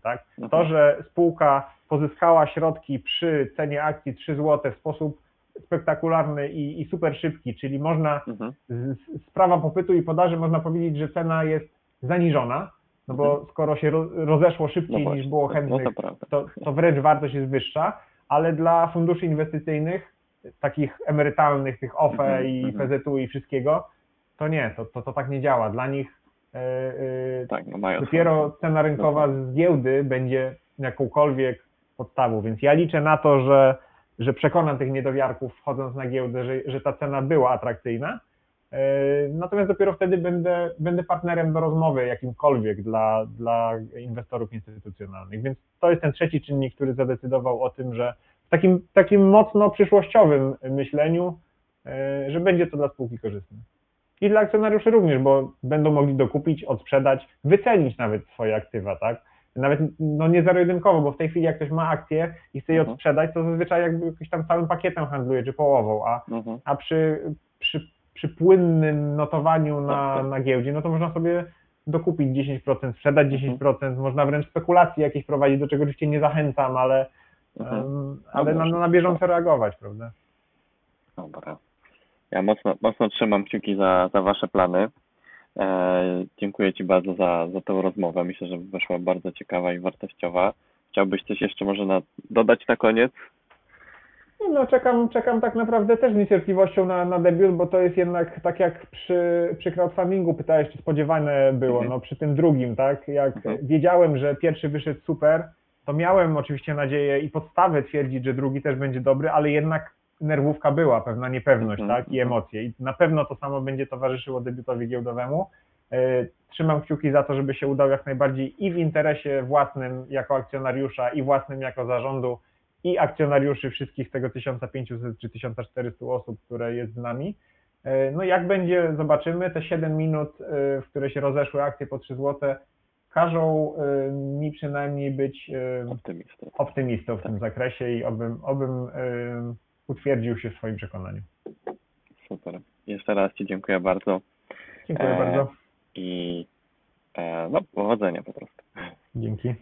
tak? To, Mhm. że spółka pozyskała środki przy cenie akcji 3 zł w sposób spektakularny i, i super szybki, czyli można Mhm. z, z prawa popytu i podaży można powiedzieć, że cena jest zaniżona, no bo skoro się ro, rozeszło No szybciej niż właśnie, było no chętnych, to prawda. to, to wręcz wartość jest wyższa, ale dla funduszy inwestycyjnych, takich emerytalnych, tych OFE Mhm, i mhm. PZU i wszystkiego, to nie, to, to, to tak nie działa. Dla nich Tak, no mają dopiero cena rynkowa z giełdy będzie jakąkolwiek podstawą, więc ja liczę na to, że, że przekonam tych niedowiarków wchodząc na giełdę, że, że ta cena była atrakcyjna. E, Natomiast dopiero wtedy będę, będę partnerem do rozmowy jakimkolwiek dla, dla inwestorów instytucjonalnych. Więc to jest ten trzeci czynnik, który zadecydował o tym, że w takim, takim mocno przyszłościowym myśleniu, e, że będzie to dla spółki korzystne. I dla akcjonariuszy również, bo będą mogli dokupić, odsprzedać, wycenić nawet swoje aktywa, tak? Nawet no nie zero-jedynkowo, bo w tej chwili jak ktoś ma akcję i chce je Mhm. odsprzedać, to zazwyczaj jakby jakiś tam całym pakietem handluje, czy połową, a, Mhm. a przy, przy, przy płynnym notowaniu na, Tak, tak. na giełdzie, no to można sobie dokupić 10%, sprzedać Mhm. 10%, można wręcz spekulacje jakieś prowadzić, do czego oczywiście nie zachęcam, ale, Mhm. em, ale na, na bieżąco reagować, prawda? Dobra. Ja mocno, mocno trzymam kciuki za, za Wasze plany. E, dziękuję Ci bardzo za, za tę rozmowę. Myślę, że wyszła bardzo ciekawa i wartościowa. Chciałbyś coś jeszcze może na, dodać na koniec? Nie, No czekam, czekam tak naprawdę też z niecierpliwością na, na debiut, bo to jest jednak tak jak przy, przy crowdfundingu pytałeś, czy spodziewane było, Mhm. no przy tym drugim, tak? Jak Mhm. wiedziałem, że pierwszy wyszedł super, to miałem oczywiście nadzieję i podstawę twierdzić, że drugi też będzie dobry, ale jednak nerwówka była, pewna niepewność, Mhm, tak? I mhm. emocje. I na pewno to samo będzie towarzyszyło debiutowi giełdowemu. E, Trzymam kciuki za to, żeby się udał jak najbardziej i w interesie własnym jako akcjonariusza, i własnym jako zarządu, i akcjonariuszy wszystkich tego 1500 czy 1400 osób, które jest z nami. E, No jak będzie, zobaczymy. Te 7 minut, e, w które się rozeszły akcje po 3 zł, każą mi przynajmniej być Optymistą. optymistą w tym zakresie i obym, obym utwierdził się w swoim przekonaniu. Super. Jeszcze raz Ci dziękuję bardzo Dziękuję E, bardzo. i e, no, powodzenia po prostu. Dzięki.